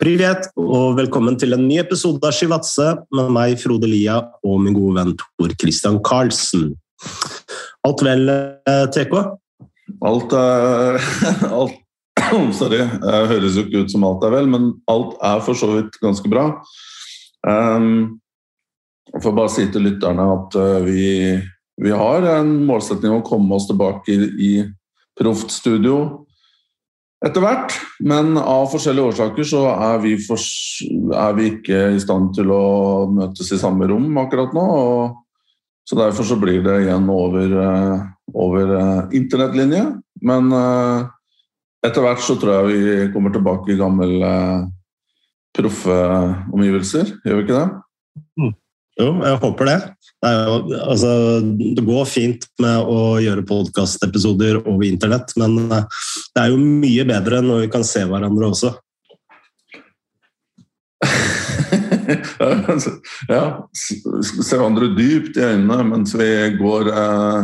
Privet, og velkommen til en ny episode av Shivatse med meg, Frode Lia, og min gode venn Tor Christian Karlsen. Alt vel, eh, TK? Alt er alt, Sorry, det høres jo ikke ut som alt er vel, men alt er for så vidt ganske bra. Um, jeg får bare si til lytterne at vi, vi, har en målsetning å komme oss tilbake i, i proft studio etter hvert. Men av forskjellige årsaker så er vi, for, er vi, ikke i stand til å møtes i samme rom akkurat nå. Og, så derfor så blir det igjen over, eh, over uh, internettlinje. Men uh, etter hvert så tror jeg vi kommer tilbake i gamle proffeomgivelser. proffe omgivelser. Gjør vi ikke det? Mm. Jo, jeg håper det. Det, jo, altså, det går fint med å gjøre podkastepisoder over internett, men eh, det er jo mye bedre når vi kan se hverandre også. ja, se hverandre dypt i øynene mens vi går, eh,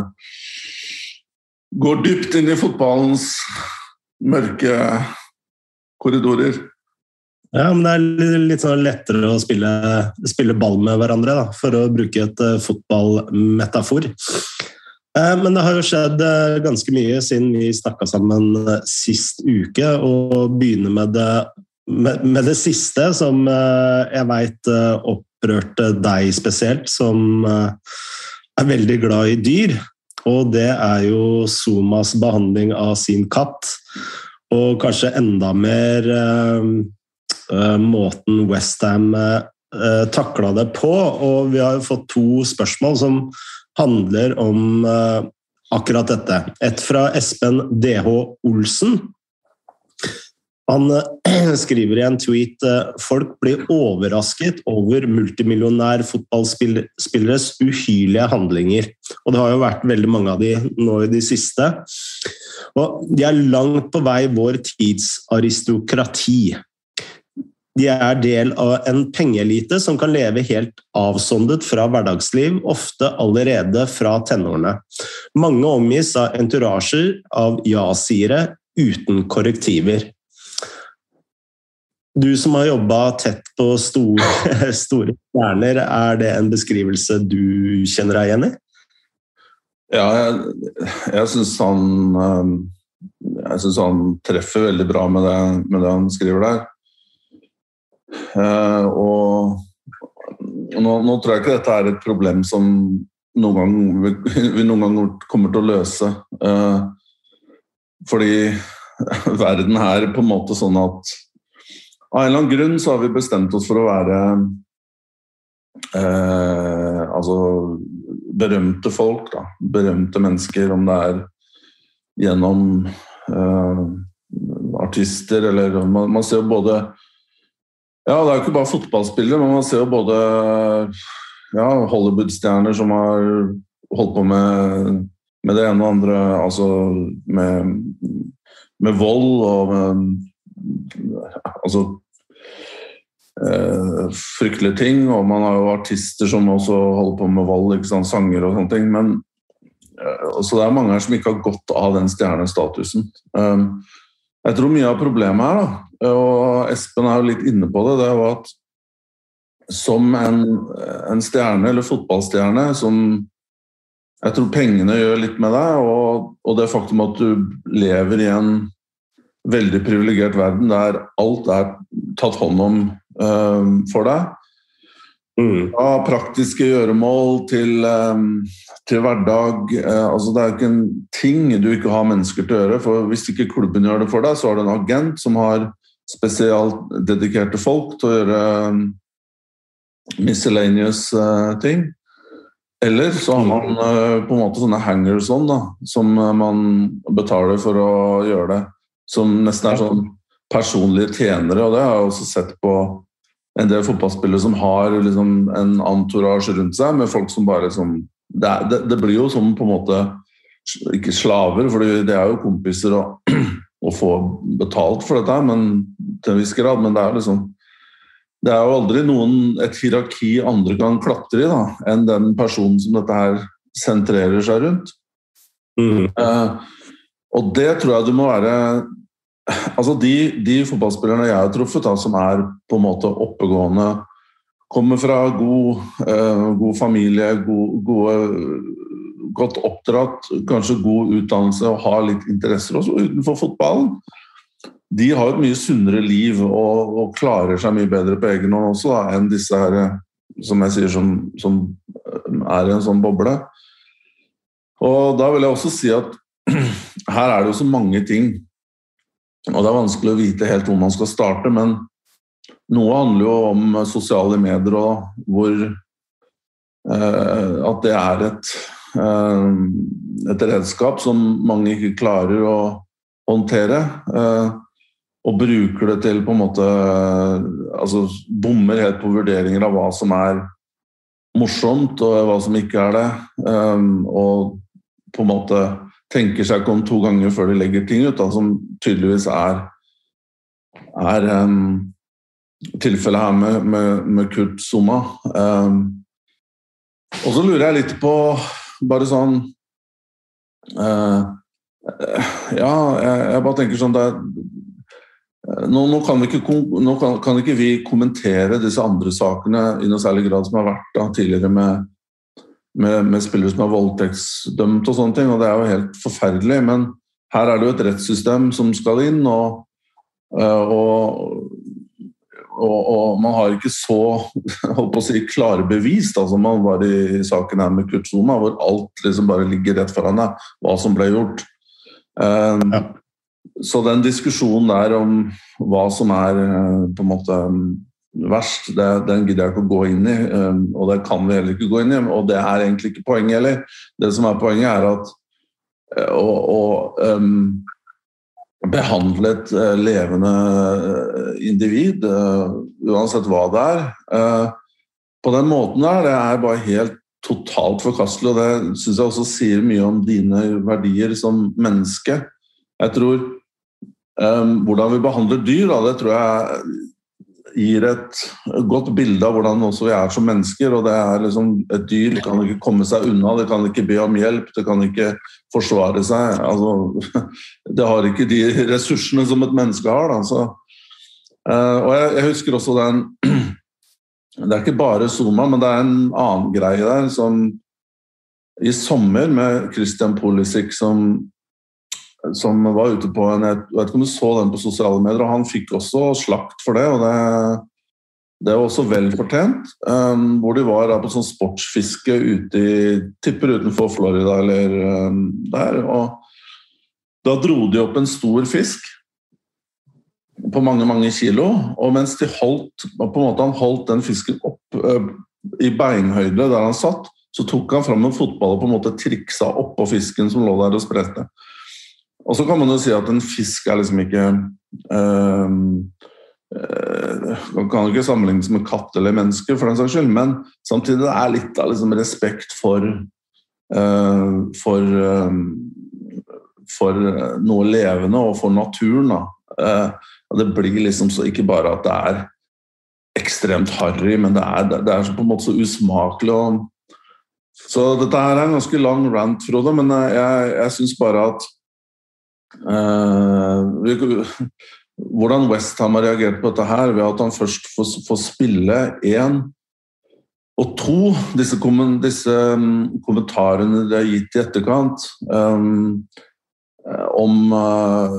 går dypt inn i fotballens mørke korridorer. Ja, men det er litt sånn lettere å spille, spille ball med hverandre, da, for å bruke et uh, fotballmetafor. Uh, men det har jo skjedd uh, ganske mye siden vi snakka sammen sist uke, og begynner med det, med, det siste, som jeg veit opprørte deg spesielt, som er veldig glad i dyr. Og det er jo Somas behandling av sin katt. Og kanskje enda mer Eh, måten Westham eh, takla det på. Og vi har fått to spørsmål som handler om uh, akkurat dette. Et fra Espen DH Olsen. Han skriver i en tweet folk blir overrasket over multimillionærfotballspilleres uhyrlige handlinger. Og det har jo vært veldig mange av de nå i de siste. Og de er langt på vei vår tids aristokrati. De er del av en pengeelite som kan leve helt avsondet fra hverdagsliv, ofte allerede fra tenårene. Mange omgis av enturasjer av ja-siere uten korrektiver. Du som har jobba tett på store, store stjerner, er det en beskrivelse du kjenner deg igjen i? Ja, jeg, jeg syns han eh, Jeg syns han treffer veldig bra med det, med det han skriver der. Uh, og, nå, nå, tror jeg ikke dette er et problem som noen gang, vi noen gang kommer til å løse. Uh, fordi verden er på en måte sånn at av en eller annen grunn så har vi bestemt oss for å være eh, altså berømte folk, da. Berømte mennesker, om det er gjennom artister eller man, man ser jo både ja, det er jo ikke bare fotballspillere, men man ser jo både ja, Hollywood-stjerner som har holdt på med, med, det ene og andre, altså med, med vold og med Altså eh, fryktelige ting. Og man har jo artister som også holder på med vold, ikke sant? sanger og sånne ting. Men eh, så det er mange her som ikke har godt av den stjernestatusen. Eh, jeg tror mye av problemet er da, og Espen er jo litt inne på det, det er jo at som en, en stjerne, eller fotballstjerne, som jeg tror pengene gjør litt med deg, og, og det faktum at du lever i en veldig privilegert verden der alt er tatt hånd om uh, for deg, Mm. Fra praktiske gjøremål til, um, til hverdag. Uh, altså det er ikke en ting du ikke har mennesker til å gjøre. For hvis ikke klubben gjør det for deg, så har du en agent som har spesielt dedikerte folk til å gjøre um, miscellaneous uh, ting. Eller så har man uh, på en måte sånne hangers on da, som man betaler for å gjøre det. Som nesten er sånn personlige tjenere, og det har jeg også sett på en del fotballspillere som har liksom en entourage rundt seg, med folk som bare som det, det, det, blir jo som på en måte Ikke slaver, for det er jo kompiser å, å få betalt for dette, men, til en viss grad, men det er liksom det er jo aldri noen, et hierarki andre kan klatre i, da, enn den personen som dette her sentrerer seg rundt. Mm. Eh, og det tror jeg du må være Altså de, de, fotballspillerne jeg har truffet, da, som er på en måte oppegående, kommer fra god, eh, god familie, god, gode, godt oppdratt, kanskje god utdannelse og har litt interesser også utenfor fotballen, de har et mye sunnere liv og, og, klarer seg mye bedre på egen hånd også da, enn disse her, som jeg sier, som, som er i en sånn boble. Og da vil jeg også si at her er det jo så mange ting og det er vanskelig å vite helt hvor man skal starte, men noe handler jo om sosiale medier og hvor eh, At det er et, et redskap som mange ikke klarer å håndtere. Eh, og bruker det til på en måte Altså bommer helt på vurderinger av hva som er morsomt og hva som ikke er det. Eh, og på en måte tenker seg ikke om to ganger før de legger ting ut, da, som tydeligvis er, er um, tilfellet her med, med, med Kurt Zuma. Um, og så lurer jeg litt på bare sånn uh, Ja, jeg, jeg, bare tenker sånn det nå, nå, kan ikke, nå, kan, kan ikke, vi kommentere disse andre sakene i noe særlig grad som har vært da, tidligere med med, med, spillere som er voldtektsdømt og sånne ting, og det er jo helt forferdelig. Men her er det jo et rettssystem som skal inn, og, eh, og, og, og man har ikke så holdt på å si, klare bevis da, som man var i saken her med Kurt Zuma, hvor alt liksom bare ligger rett foran deg, hva som ble gjort. Um, ja. Så den diskusjonen der om hva som er eh, på en måte verst, det, den gidder jeg ikke å gå inn i. Um, og det kan vi heller ikke gå inn i. Og det er egentlig ikke poenget heller. Det som er poenget, er at og, å, å um, behandle et uh, levende eh, individ, uh, uansett hva det er, på den måten der, det er bare helt totalt forkastelig. Og det syns jeg også sier mye om dine verdier som menneske. Jeg tror Hvordan vi behandler dyr, da, det tror jeg gir et godt bilde av hvordan vi er som mennesker. og det er liksom Et dyr kan ikke komme seg unna, det kan ikke be om hjelp, det kan ikke forsvare seg. Altså, det har ikke de ressursene som et menneske har. Da. Eh, og jeg, jeg, husker også den Det er ikke bare Zuma, men det er en annen greie der som i sommer med Christian Pulisic som som var ute på en Jeg vet ikke om du så den på sosiale medier, og han fikk også slakt for det. og det, det var også vel fortjent. Um, hvor de var da, på sånn sportsfiske ute i Tipper utenfor Florida eller um, der. og Da dro de opp en stor fisk på mange mange kilo. Og mens de holdt, på en måte han holdt den fisken opp uh, i beinhøyde der han satt, så tok han fram en fotball og på en måte triksa oppå fisken som lå der og spredte. Og så kan man jo si at en fisk er liksom ikke øh, øh, kan ikke sammenlignes med katt eller menneske, for den saks skyld, men samtidig det er litt av liksom respekt for øh, for, for noe levende og for naturen. Da. det blir liksom så ikke bare at det er ekstremt harry, men det er, det er på en måte så usmakelig. Og, så dette her er en ganske lang rant, Frode, men jeg, jeg syns bare at Eh, hvordan Westham har reagert på dette her, ved at han først får, spille én og to, disse, mm, kommentarene de har gitt i etterkant um, om uh,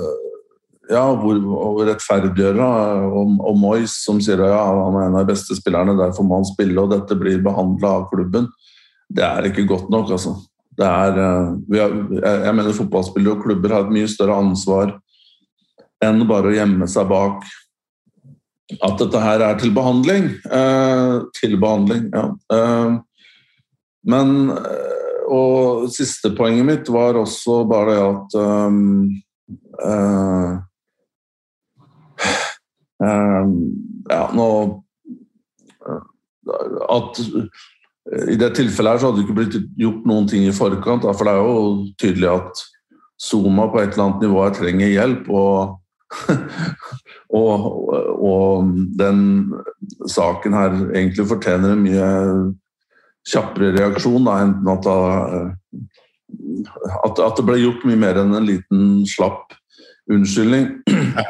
ja, hvor, hvor rettferdiggjøre om, om Moyes, som sier at ja, han er en av de beste spillerne, derfor må han spille, og dette blir behandla av klubben. Det er ikke godt nok, altså. Er, eh, har, jeg mener Fotballspillere og klubber har et mye større ansvar enn bare å gjemme seg bak at dette her er til behandling. Eh, til behandling, ja. Eh, men eh, Og siste poenget mitt var også bare det at um, uh, Ja, nå At i det tilfellet her så hadde det ikke blitt gjort noen ting i forkant. For det er jo tydelig at Zuma på et eller annet nivå trenger hjelp. Og, og, og, den saken her egentlig fortjener en mye kjappere reaksjon. Da, enten at, da, at, at, det ble gjort mye mer enn en liten slapp unnskyldning.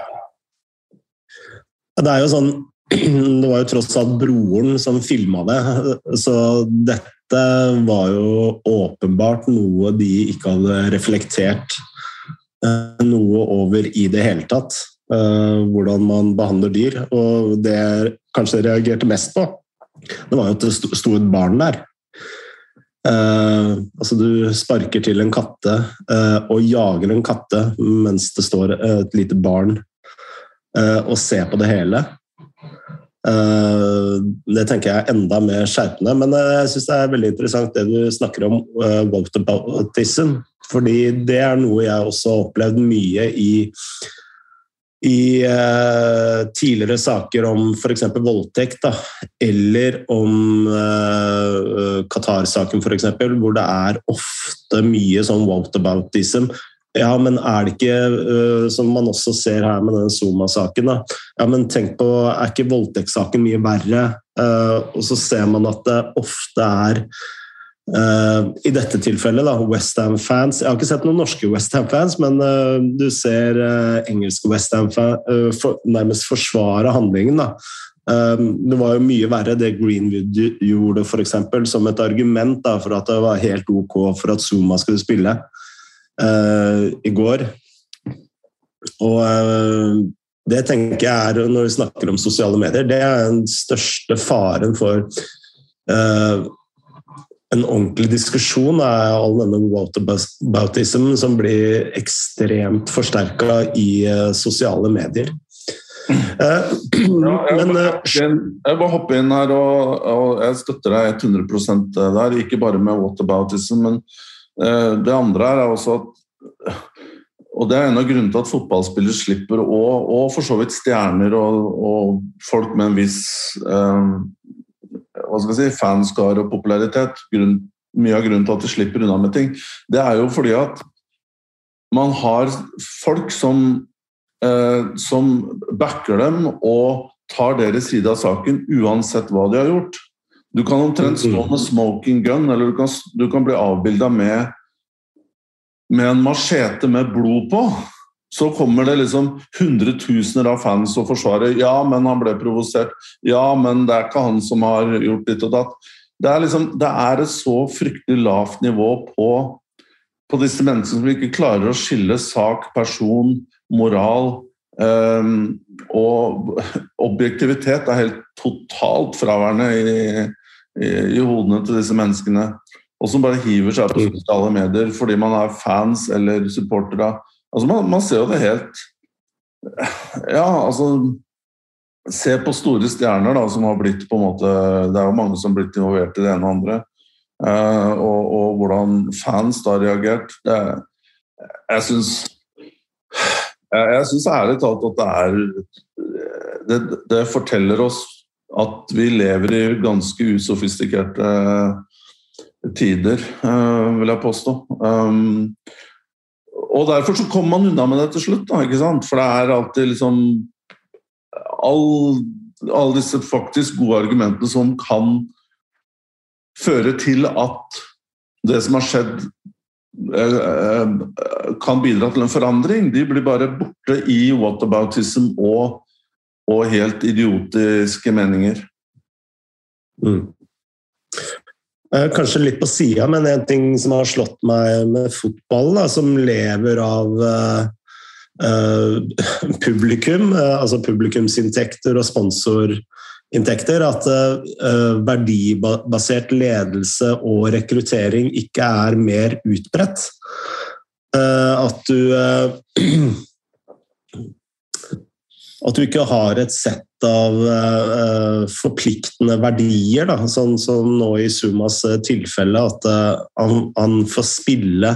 Det er jo sånn Det var jo tross alt broren som filma det, så dette var jo åpenbart noe de ikke hadde reflektert eh, noe over i det hele tatt. Eh, hvordan man behandler dyr. Og det jeg kanskje reagerte mest på, det var jo at det sto et barn der. Uh, altså Du sparker til en katte og jager en katte mens det står et lite barn og ser på det hele. Det tenker jeg er enda mer skjerpende. Men jeg syns det er veldig interessant det du snakker om uh, whataboutism. Fordi det er noe jeg også har opplevd mye i i eh, tidligere saker om f.eks. voldtekt, da, eller om eh, Qatar-saken f.eks., hvor det er ofte mye sånn whataboutism. Ja, men er det ikke, uh, som man også ser her med denne Zuma-saken. Ja, men tenk på, er ikke voldtektssaken mye verre? Uh, og så ser man at det ofte er Uh, I dette tilfellet da, Westham-fans Jeg har ikke sett noen norske Westham-fans, men uh, du ser uh, engelske Westham-fans for, nærmest forsvare handlingen. Da. det var jo mye verre det Greenwood gjorde eksempel, som et argument da, for at det var helt ok for at Zuma skulle spille i går. Og det tenker jeg er, når vi snakker om sosiale medier, det er den største faren for en ordentlig diskusjon er all denne whataboutism som blir ekstremt forsterka i sosiale medier. Uh, ja, jeg, men, inn, jeg bare hoppe inn her, og, og, jeg støtter deg 100% der. Ikke bare med whataboutism, men det andre er også at og Det er en av grunnene til at fotballspillere slipper, og, og for så vidt stjerner og, og folk med en viss hva skal jeg si, fanskare og popularitet, grunn, mye av grunnen til at de slipper unna med ting, det er jo fordi at man har folk som, eh, som backer dem og tar deres side av saken uansett hva de har gjort. Du kan omtrent stå med smoking gun, eller du kan, du kan bli avbilda med, med en machete med blod på så kommer det liksom hundretusener av fans og forsvarer. Ja, men han ble provosert. Ja, men det er ikke han som har gjort ditt og datt. Det er, liksom, det er et så fryktelig lavt nivå på, på disse menneskene som ikke klarer å skille sak, person, moral um, og objektivitet er helt totalt fraværende i, i, hodene til disse menneskene. Og som bare hiver seg på sosiale medier fordi man er fans eller supportere Altså man, man, ser jo det helt Ja, altså Se på store stjerner da, som har blitt på en måte Det er jo mange som har blitt involvert i det ene og andre. Uh, og, og, hvordan fans da har reagert. Det, jeg syns jeg, jeg syns ærlig talt at det er det, det, forteller oss at vi lever i ganske usofistikerte tider, uh, vil jeg påstå. Um, og derfor så kommer man unna med det til slutt, da, ikke sant? for det er alltid liksom Alle disse faktisk gode argumentene som kan føre til at det som har skjedd, eh, eh, kan bidra til en forandring. De blir bare borte i whataboutism og, og helt idiotiske meninger. Mm. Eh, kanskje litt på sida, men en ting som har slått meg med fotball, som lever av uh, publikum, uh, altså publikumsinntekter og sponsorinntekter, at uh, verdibasert ledelse og rekruttering ikke er mer utbredt. at du At du ikke har et sett av uh, forpliktende verdier, da, sånn som nå i Sumas uh, tilfelle, at uh, han, han, får spille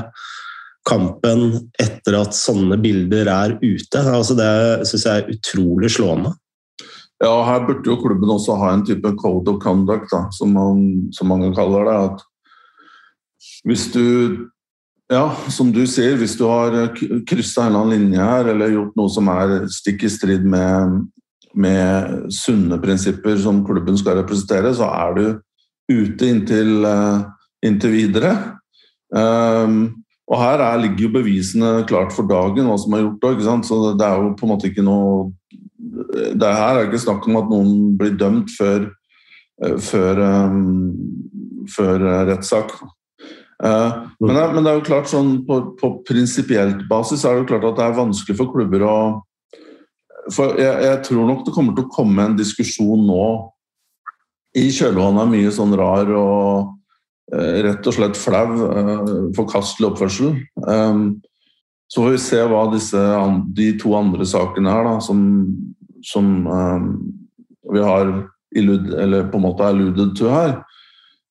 kampen etter at sånne bilder er ute. Altså, det syns jeg er utrolig slående. Ja, her burde jo klubben også ha en type code of conduct, da, som, man, som mange kaller det. at hvis du ja, som du sier, hvis du har kryssa en eller annen linje her, eller gjort noe som er stikk i strid med, med sunne prinsipper som klubben skal representere, så er du ute inntil, uh, inntil videre. Um, Og her er, ligger jo bevisene klart for dagen, hva som er gjort da. Så det er jo på en måte ikke noe det her er ikke snakk om at noen blir dømt før, eh, før, um, før rettssak. Uh, men, det, men, det, er jo klart sånn på, på prinsipielt basis er det jo klart at det er vanskelig for klubber å For jeg, jeg tror nok det kommer til å komme en diskusjon nå i kjølvannet av mye sånn rar og uh, rett og slett flau, uh, forkastelig oppførsel. Så får vi se hva disse, de to andre sakene her, da, som, som vi har illud, eller på en måte alluded to her,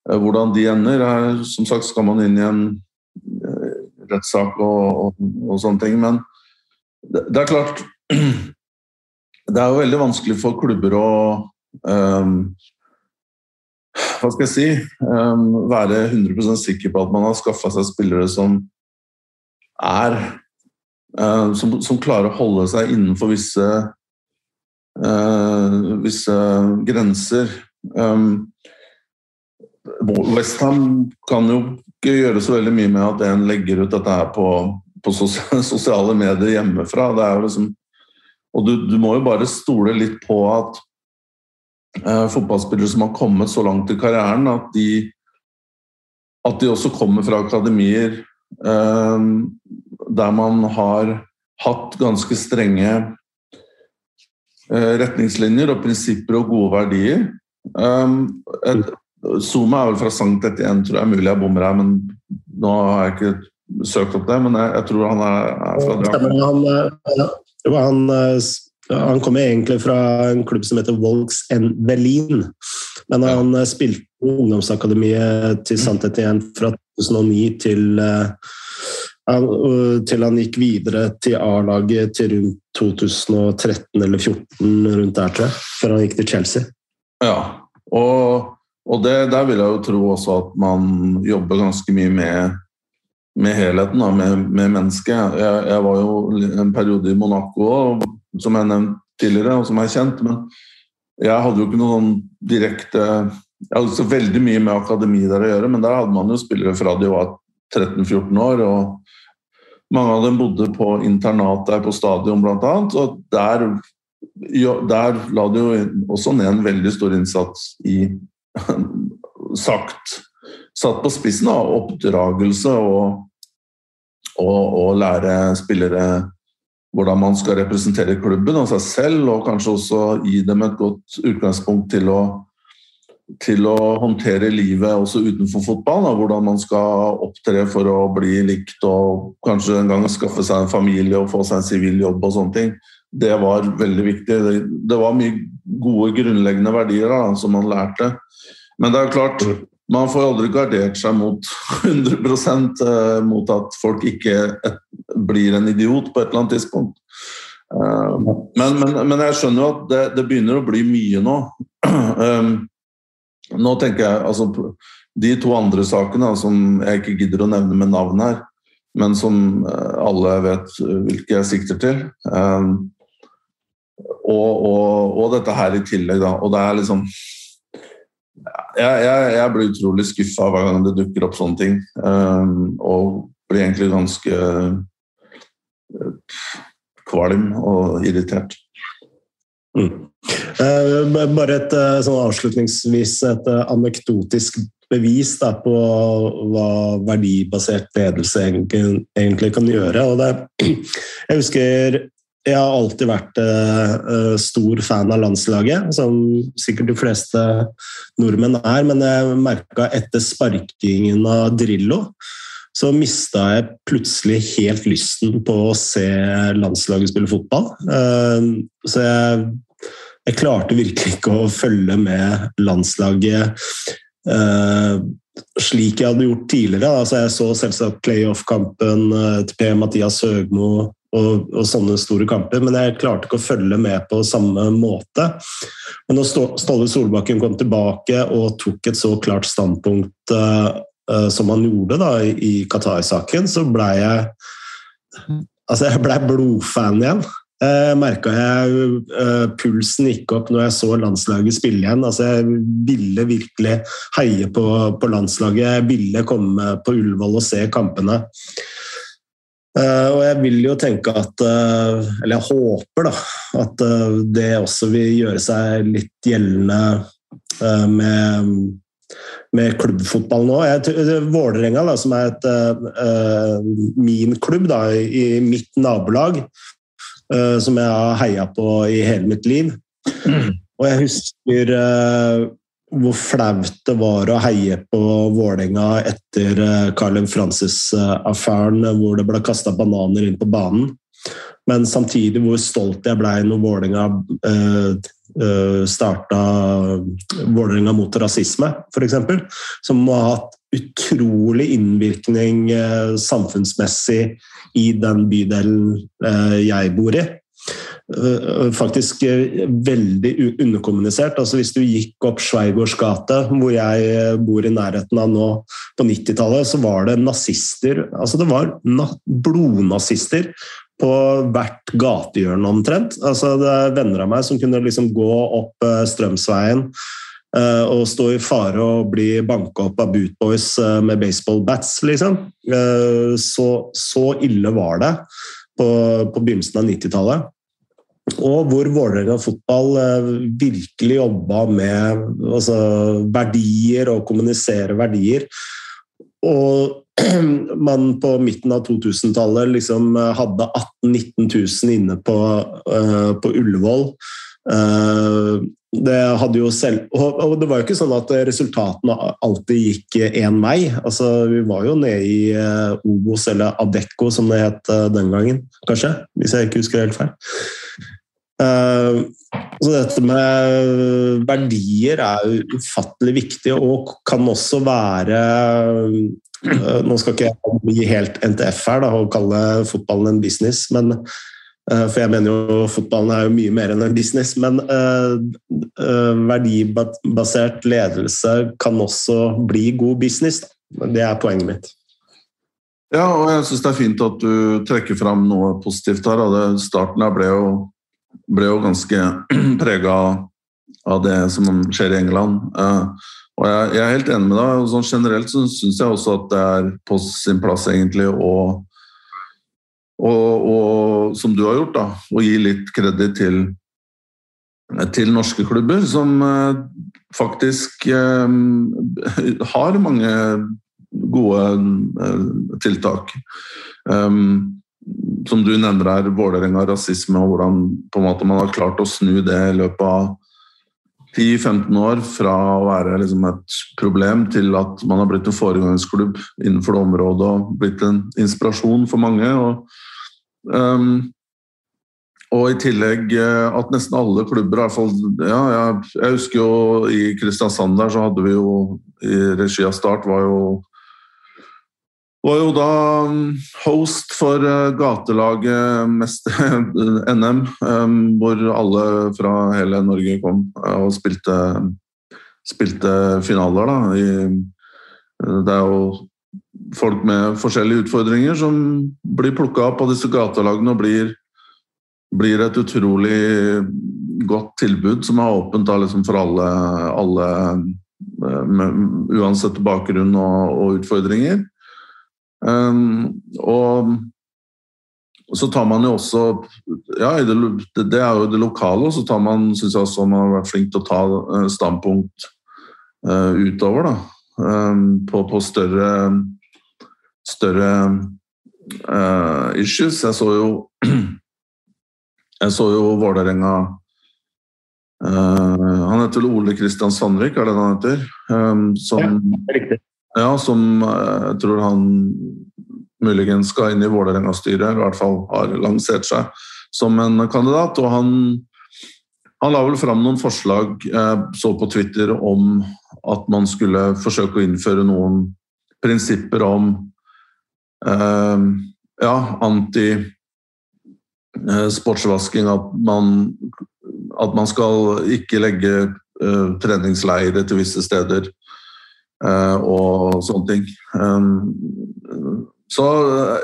hvordan de ender. Er, som sagt skal man inn i en uh, rettssak og, og, og, sånne ting. Men det, det, er klart Det er jo veldig vanskelig for klubber å um, hva skal jeg si um, være 100 sikker på at man har skaffa seg spillere som er uh, som, som, klarer å holde seg innenfor visse, uh, visse grenser. Um, Westham kan jo ikke gjøre så veldig mye med at en legger ut dette her på, på sosiale medier hjemmefra. Liksom, og du, du må jo bare stole litt på at eh, fotballspillere som har kommet så langt i karrieren, at de, at de også kommer fra akademier eh, der man har hatt ganske strenge eh, retningslinjer og prinsipper og gode verdier. Um, et, Zuma er vel fra Sankt Etienne, tror jeg. Mulig jeg bommer her, men nå har jeg ikke søkt opp det. Men jeg, jeg tror han er, er fra Drammen. Han, han, han kommer egentlig fra en klubb som heter Volks N. Berlin. Men han ja. spilte på ungdomsakademiet til St. Etienne fra 2009 til, til han gikk videre til A-laget til rundt 2013 eller 2014, rundt der, tror jeg. Før han gikk til Chelsea. Ja, og, og det, der vil jeg jo tro også at man jobber ganske mye med med helheten, da, med, med mennesket. Jeg, jeg, var jo en periode i Monaco som jeg nevnte tidligere, og som er kjent. Men jeg hadde jo ikke noen direkte Jeg hadde så veldig mye med akademi der å gjøre, men der hadde man jo spillere fra de var 13-14 år. og Mange av dem bodde på internat der på stadion, bl.a. Og der, der la det jo også ned en veldig stor innsats i sagt Satt på spissen av oppdragelse og, og, og lære spillere hvordan man skal representere klubben og seg selv, og kanskje også gi dem et godt utgangspunkt til å, til å håndtere livet også utenfor fotball. Da. Hvordan man skal opptre for å bli likt og kanskje en gang skaffe seg en familie og få seg en sivil jobb og sånne ting. Det var veldig viktig. Det, det var mye gode grunnleggende verdier da, som man lærte. Men det er klart, man får aldri gardert seg mot 100 eh, mot at folk ikke blir en idiot på et eller annet tidspunkt. Eh, men, men, men jeg skjønner jo at det, det, begynner å bli mye nå. Eh, nå tenker jeg altså De to andre sakene som jeg ikke gidder å nevne med navn her, men som alle vet hvilke jeg sikter til. Og, og, og dette her i tillegg, da. Og det er liksom jeg, jeg, jeg, blir utrolig skuffa hver gang det dukker opp sånne ting. Um, og blir egentlig ganske uh, kvalm og irritert. Mm. Uh, bare et uh, sånn avslutningsvis et uh, anekdotisk bevis da, på hva verdibasert ledelse egentlig kan gjøre. Og Det, jeg husker jeg har alltid vært uh, stor fan av landslaget, som sikkert de fleste nordmenn er. Men jeg merka etter sparkingen av Drillo, så mista jeg plutselig helt lysten på å se landslaget spille fotball. Uh, så jeg, jeg, klarte virkelig ikke å følge med landslaget uh, slik jeg hadde gjort tidligere. Altså, jeg så selvsagt playoff-kampen til Per-Mathias Høgmo og, og, sånne store kamper, men jeg klarte ikke å følge med på samme måte. Men når Ståle Solbakken kom tilbake og tok et så klart standpunkt uh, som han gjorde da, i Qatar-saken, så blei jeg Altså, jeg blei blodfan igjen. Jeg merka jeg pulsen gikk opp når jeg så landslaget spille igjen. Altså, jeg ville virkelig heie på, på landslaget. Jeg ville komme på Ullevål og se kampene. Uh, og jeg vil jo tenke at uh, Eller jeg håper da at uh, det også vil gjøre seg litt gjeldende med, med klubbfotball nå. Vålerenga, som er et, min klubb da, i mitt nabolag, som jeg har heia på i hele mitt liv. Mm. Og jeg husker hvor flaut det var å heie på Vålerenga etter eh, Francis-affæren, hvor det ble kasta bananer inn på banen. Men samtidig hvor stolt jeg ble når Vålerenga eh, eh starta Vålerenga mot rasisme, f.eks. Som har hatt utrolig innvirkning eh, samfunnsmessig i den bydelen eh, jeg bor i. Eh, faktisk eh, veldig underkommunisert. Altså Hvis du gikk opp Sveigårds gate, hvor jeg eh, bor i nærheten av nå, på 90-tallet, så var det nazister Altså det var blodnazister på hvert gatehjørne omtrent. Altså Det er venner av meg som kunne liksom gå opp Strømsveien og stå i fare å bli banka opp av bootboys med baseballbats, liksom. Så, så ille var det på, på begynnelsen av 90-tallet. Og hvor Vålerenga fotball eh, virkelig jobba med altså, verdier og kommunisere verdier. Og man på midten av 2000-tallet liksom eh, hadde 18 000-19 000 inne på, uh, på Ullevål. Uh, det hadde jo selv, og det var jo ikke sånn at resultatene alltid gikk én vei. Altså, vi var jo nede i Obos, eller Adecco som det het den gangen, kanskje. Hvis jeg ikke husker helt feil. Eh, så dette med verdier er ufattelig viktig, og kan også være eh, Nå skal ikke jeg bli helt NTF her da, og kalle fotballen en business, men, eh, for jeg mener jo fotballen er jo mye mer enn en business. Men verdibasert ledelse kan også bli god business. Da. Det er poenget mitt. Ja, og jeg syns det er fint at du trekker fram noe positivt her. Starten her ble jo ble jo ganske prega av det som skjer i England. Eh, og jeg, er helt enig med deg. Sånn generelt så syns jeg også at det er på sin plass egentlig å og, og, som du har gjort, da, å gi litt kreditt til, til norske klubber, som eh, faktisk eh, har mange gode eh, tiltak. Um, som du nevner her, Vålerenga rasisme, og hvordan måte man har klart å snu det i løpet av 10-15 år fra å være liksom et problem til at man har blitt en foregangsklubb innenfor det området og blitt en inspirasjon for mange. Og, um, og i tillegg eh, at nesten alle klubber, i hvert fall ja, jeg, jeg husker jo i Kristiansand der så hadde vi jo i regi av Start var jo var jo da um, host for uh, gatelaget mest NM, um, hvor alle fra hele Norge kom uh, og spilte, spilte finaler. Da. Uh, det er jo folk med forskjellige utfordringer som blir plukka opp av disse gatelagene og blir, blir, et utrolig godt tilbud som er åpent da, liksom for alle, alle med, uansett bakgrunn og, og utfordringer. Um, og så tar man jo også ja, det, det, er jo det lokale, og så tar man, syns jeg også man har vært flink til å ta eh, standpunkt uh, utover, da. Um, på, på, større større uh, issues. Jeg så jo Jeg så jo Vålerenga uh, Han heter Ole Kristian Sandvik, er det han heter? Um, som, ja, riktig. Ja, som eh, jeg tror han muligens skal inn i Vålerenga-styret, i hvert fall har lansert seg som en kandidat. Og han, han la vel fram noen forslag, eh, så på Twitter, om at man skulle forsøke å innføre noen prinsipper om eh, ja, anti eh. At at man skal ikke legge eh, treningsleirer til visse steder. Eh, og sånne ting. Um, så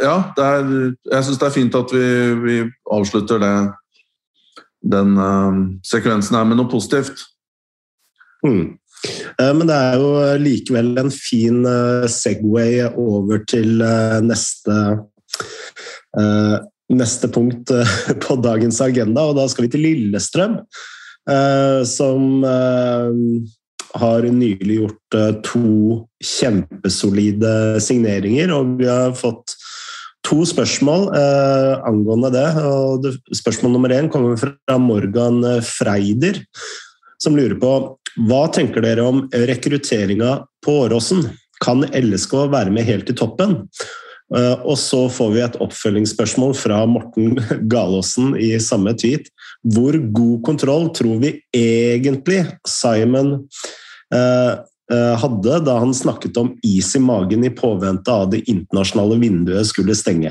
ja, er, jeg syns det er fint at vi, vi avslutter det, den um, sekvensen her med noe positivt. Mm. Eh, men det er jo likevel en fin eh, Segway over til neste neste punkt på dagens agenda, og da skal vi til Lillestrøm. Som har nylig gjort to kjempesolide signeringer, og vi har fått to spørsmål angående det. Og spørsmål nummer én kommer fra Morgan Freider, som lurer på hva tenker dere om rekrutteringa på Åråsen? Kan LSK være med helt i toppen? Eh, og så får vi et oppfølgingsspørsmål fra Morten Galaasen i samme tweet. Hvor god kontroll tror vi egentlig Simon eh, eh, hadde da han snakket om is i magen i påvente av det internasjonale vinduet skulle stenge?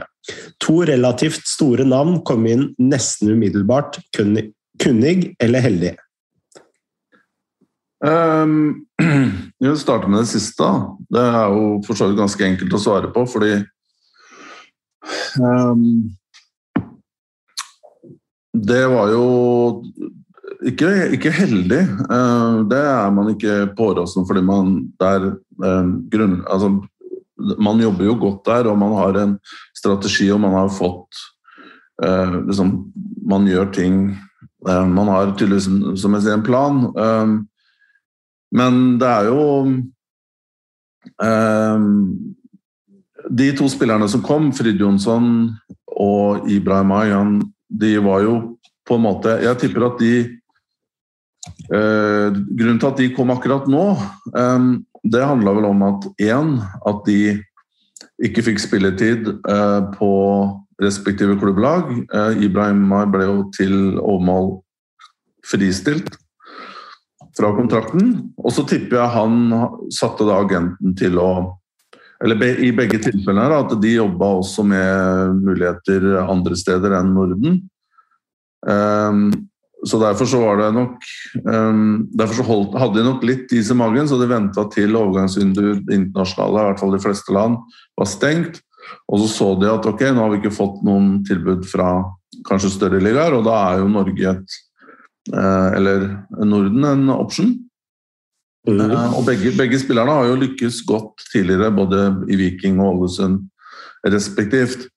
To relativt store navn kom inn nesten umiddelbart. Kunnig eller heldig? Um, starter vil starte med det siste. Det er jo for så vidt ganske enkelt å svare på, fordi um, Det var jo ikke, ikke heldig. Uh, det er man ikke på Åråsen fordi man der uh, grunn, altså, Man jobber jo godt der, og man har en strategi, og man har fått uh, liksom, Man gjør ting Man har tydeligvis, som jeg sier, en plan. Men det er jo eh, De to spillerne som kom, Frid Jonsson og Ibrahim Ayan, de var jo på en måte Jeg tipper at de eh, Grunnen til at de kom akkurat nå, eh, det handla vel om at én, at de ikke fikk spilletid eh, på respektive klubblag. Eh, Ibrahim ble jo til overmål fristilt fra kontrakten. Og så tipper jeg han satte da agenten til å Eller i begge tilfellene at de jobba også med muligheter andre steder enn Norden. Så derfor så var det nok um, Derfor så holdt, hadde de nok litt is i magen, så de venta til overgangsvinduet internasjonale, i hvert fall de fleste land, var stengt. Og så så de at ok, nå har vi ikke fått noen tilbud fra kanskje større ligaer, og da er jo Norge et Eh, eller Norden en option. Mm. Og begge, begge, spillerne har jo lykkes godt tidligere, både i Viking og Ålesund respektivt.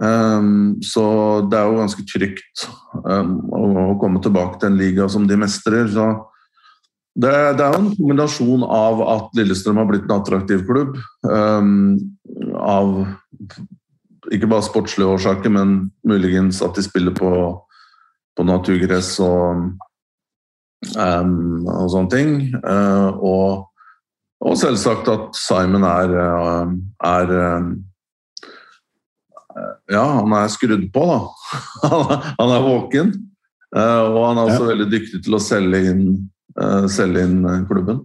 Um, så det er jo ganske trygt um, å, komme tilbake til en liga som de mestrer. Så det, det er jo en kombinasjon av at Lillestrøm har blitt en attraktiv klubb. Um, av ikke bare sportslige årsaker, men muligens at de spiller på på naturgress og, og sånne ting. Uh, og, og, selvsagt at Simon er, uh, er uh, Ja, han er skrudd på, da. han er våken. og han er også ja. veldig dyktig til å selge inn, selge inn klubben.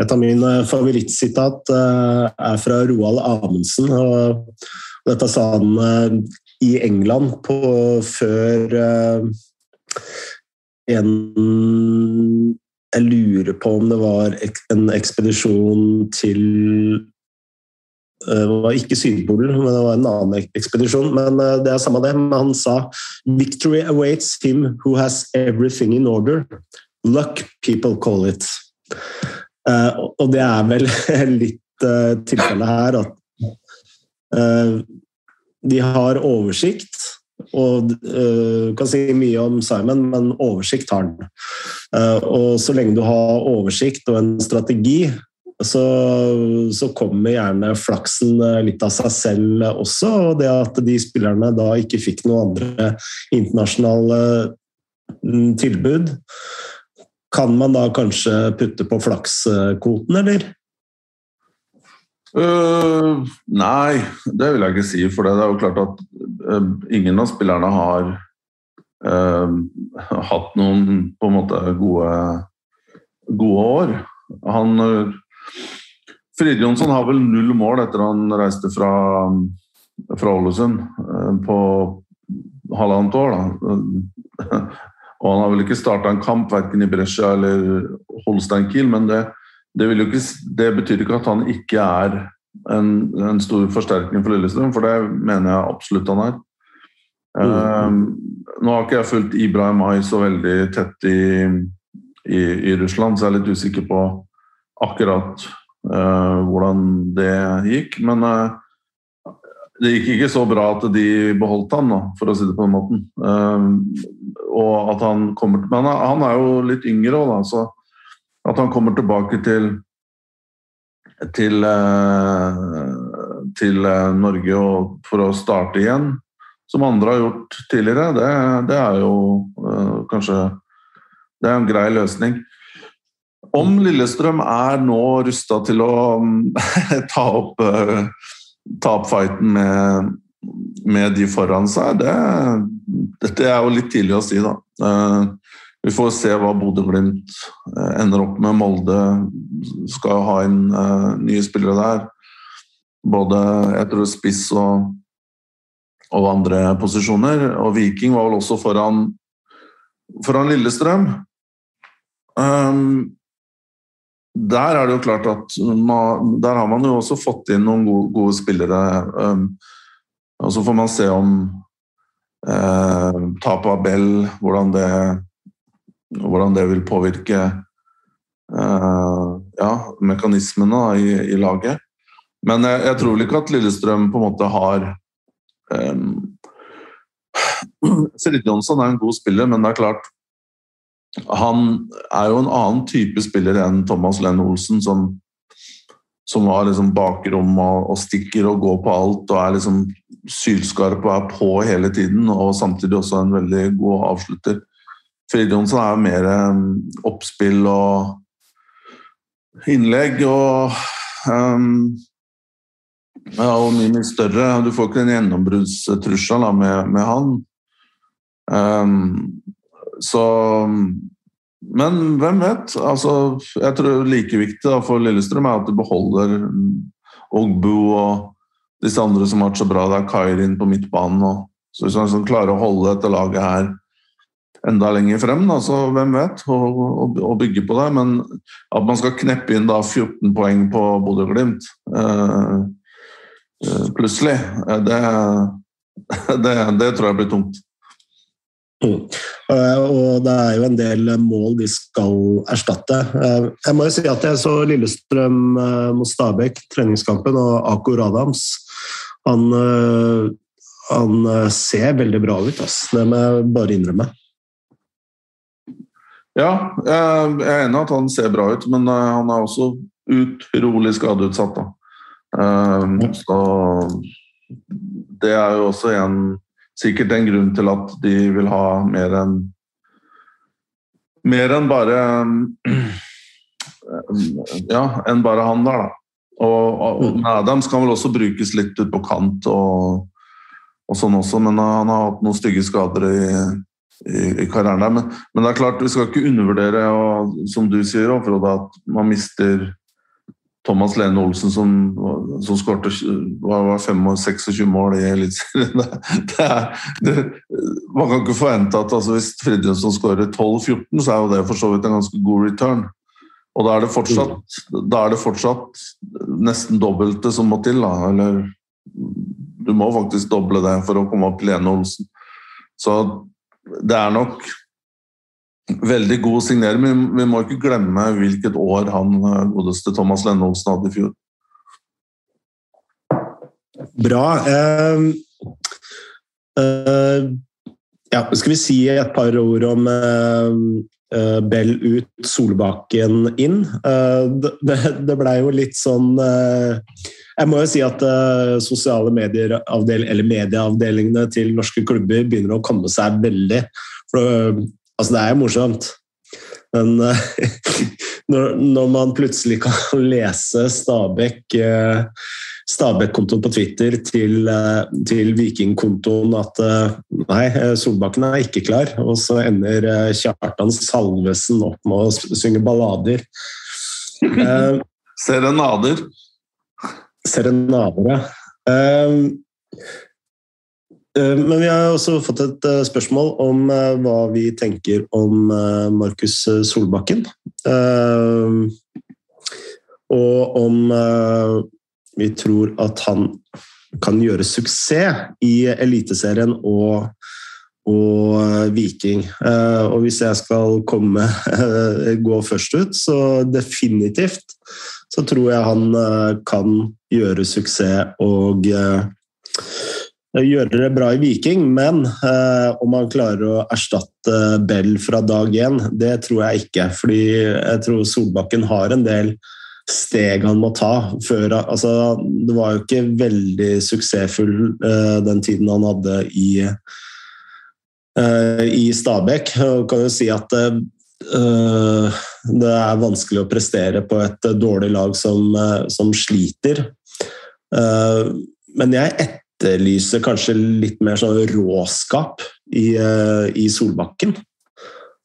Et av mine favorittsitat er fra Roald Amundsen. og Dette sa han i England på, før en Jeg lurer på om det var en ekspedisjon til eh, det var ikke Sydpolen, men det var en annen ekspedisjon. Men eh, det er samme det. Men han sa 'Victory awaits him who has everything in order'. Luck, people call it. Og det er vel litt tilfellet her at de har oversikt. Og uh, kan si mye om Simon, men oversikt har han. Og så lenge du har oversikt og en strategi, så, så, kommer gjerne flaksen eh, litt av seg selv også. Og det at de spillerne da ikke fikk noen andre internasjonale mm, tilbud, kan man da kanskje putte på flakskvoten, eller? Uh, nei, det vil jeg ikke si. For det er jo klart at uh, ingen av spillerne har uh, hatt noen på en måte gode, gode år. Han Fride Jonsson har vel null mål etter han reiste fra, fra Ålesund på halvannet år. Da. Og han har vel ikke starta en kamp verken i Brescia eller Holstein Kiel, men det, det, ikke, det, betyr ikke at han ikke er en, en stor forsterkning for Lillestrøm, for det mener jeg absolutt han er. Mm. Um, nå har ikke jeg fulgt Ibrahim Ai så veldig tett i, i, i, Russland, så jeg er litt usikker på akkurat uh, hvordan det gikk. Men uh, det gikk ikke så bra at de beholdt han, da, for å si det på den måten. Uh, og at han kommer Men han, er jo litt yngre òg, da, så at han kommer tilbake til til, til Norge for å starte igjen, som andre har gjort tidligere, det, det er jo kanskje Det er en grei løsning. Om Lillestrøm er nå rusta til å ta opp uh, ta opp fighten med, med de foran seg, det, dette er jo litt tidlig å si, da. Uh, vi får se hva Bodø-Glimt uh, ender opp med. Molde skal ha inn nye spillere der. Både jeg tror spiss og, og andre posisjoner. Og Viking var vel også foran, foran Lillestrøm. Um, der er det jo klart at man, der har man jo også fått inn noen gode, gode spillere. Um, og så får man se om eh, tapet av Bell, hvordan det, hvordan det vil påvirke eh, ja, mekanismene i, i, laget. Men jeg, jeg, tror vel ikke at Lillestrøm på en måte har um, Frid Jonsson er en god spiller, men det er klart han er jo en annen type spiller enn Thomas Lenn Olsen, som, som har liksom bakrom og, og, stikker og går på alt og er liksom sylskarp og er på hele tiden, og samtidig også en veldig god avslutter. Frid Jonsson er jo mer um, oppspill og innlegg og um, ja, og mye, mye større. Du får ikke den gjennombruddstrusselen med, med han. Um, så Men hvem vet? Altså, jeg tror like viktig da, for Lillestrøm er at de beholder Ogbu og disse andre som har vært så bra. Det er Kairin på midtbanen. Og, så hvis man klarer å holde dette laget her enda lenger frem, da, så hvem vet? og bygge på det. Men at man skal kneppe inn da 14 poeng på Bodø-Glimt eh, eh plutselig, eh, det, det, det tror jeg blir tungt. Mm. Eh, og det er jo en del mål de skal erstatte. Eh, jeg må jo si at jeg så Lillestrøm eh, mot Stabæk, treningskampen, og Ako Radams. Han, han ser veldig bra ut, ass. det må jeg bare innrømme. Ja, jeg er enig i at han ser bra ut, men han er også utrolig skadeutsatt. Da. Så det er jo også en sikkert en grunn til at de vil ha mer enn mer enn bare ja, enn bare han der, da. Og, og. Adams kan vel også brukes litt ut på kant og, og sånn også, men han har hatt noen stygge skader i, i, i karrieren der. Men, men, det er klart, vi skal ikke undervurdere, og, som du sier, Frode, at man mister Thomas Lene Olsen som, som skårte 26 mål i Eliteserien. Man kan ikke forvente at altså, hvis Fridtjonsson skårer 12-14, så er jo det for så vidt en ganske god return. Og da er det fortsatt, er det fortsatt nesten dobbelte som må til. Da. Eller du må faktisk doble det for å komme opp til Lene Olsen. Så det er nok veldig god signering, men vi må ikke glemme hvilket år han eh, godeste Thomas Lennolsen hadde i fjor. Bra. Uh, uh, ja, skal vi si et par ord om uh, Bell ut, Solbakken inn? det det blei jo litt sånn jeg må jo si at uh, sosiale eller medieavdelingene til norske klubber begynner å komme seg veldig. For Altså, det er jo morsomt. Men uh, når, når, man plutselig kan lese Stabæk uh, Stabæk-kontoen på Twitter til, uh, til Viking-kontoen at nei, Solbakken er ikke klar. Og så ender Kjartan Salvesen opp med å synge ballader. Serenader. Serenader, ja. Eh, men vi har også fått et eh, spørsmål om eh, hva vi tenker om Markus Solbakken. Og om vi tror at han kan gjøre suksess i Eliteserien og, og Viking. Og hvis jeg skal komme, gå først ut, så definitivt så tror jeg han kan gjøre suksess og gjøre det bra i Viking, men om han klarer å erstatte Bell fra dag én, det tror jeg ikke. Fordi jeg tror Solbakken har en del steg han må ta. Før, altså, det var jo ikke veldig suksessfull eh, den tiden han hadde i, eh, i Stabæk. Og kan jo si at uh, det er vanskelig å prestere på et dårlig lag som, som sliter. men jeg etterlyser kanskje litt mer sånn råskap i, i Solbakken.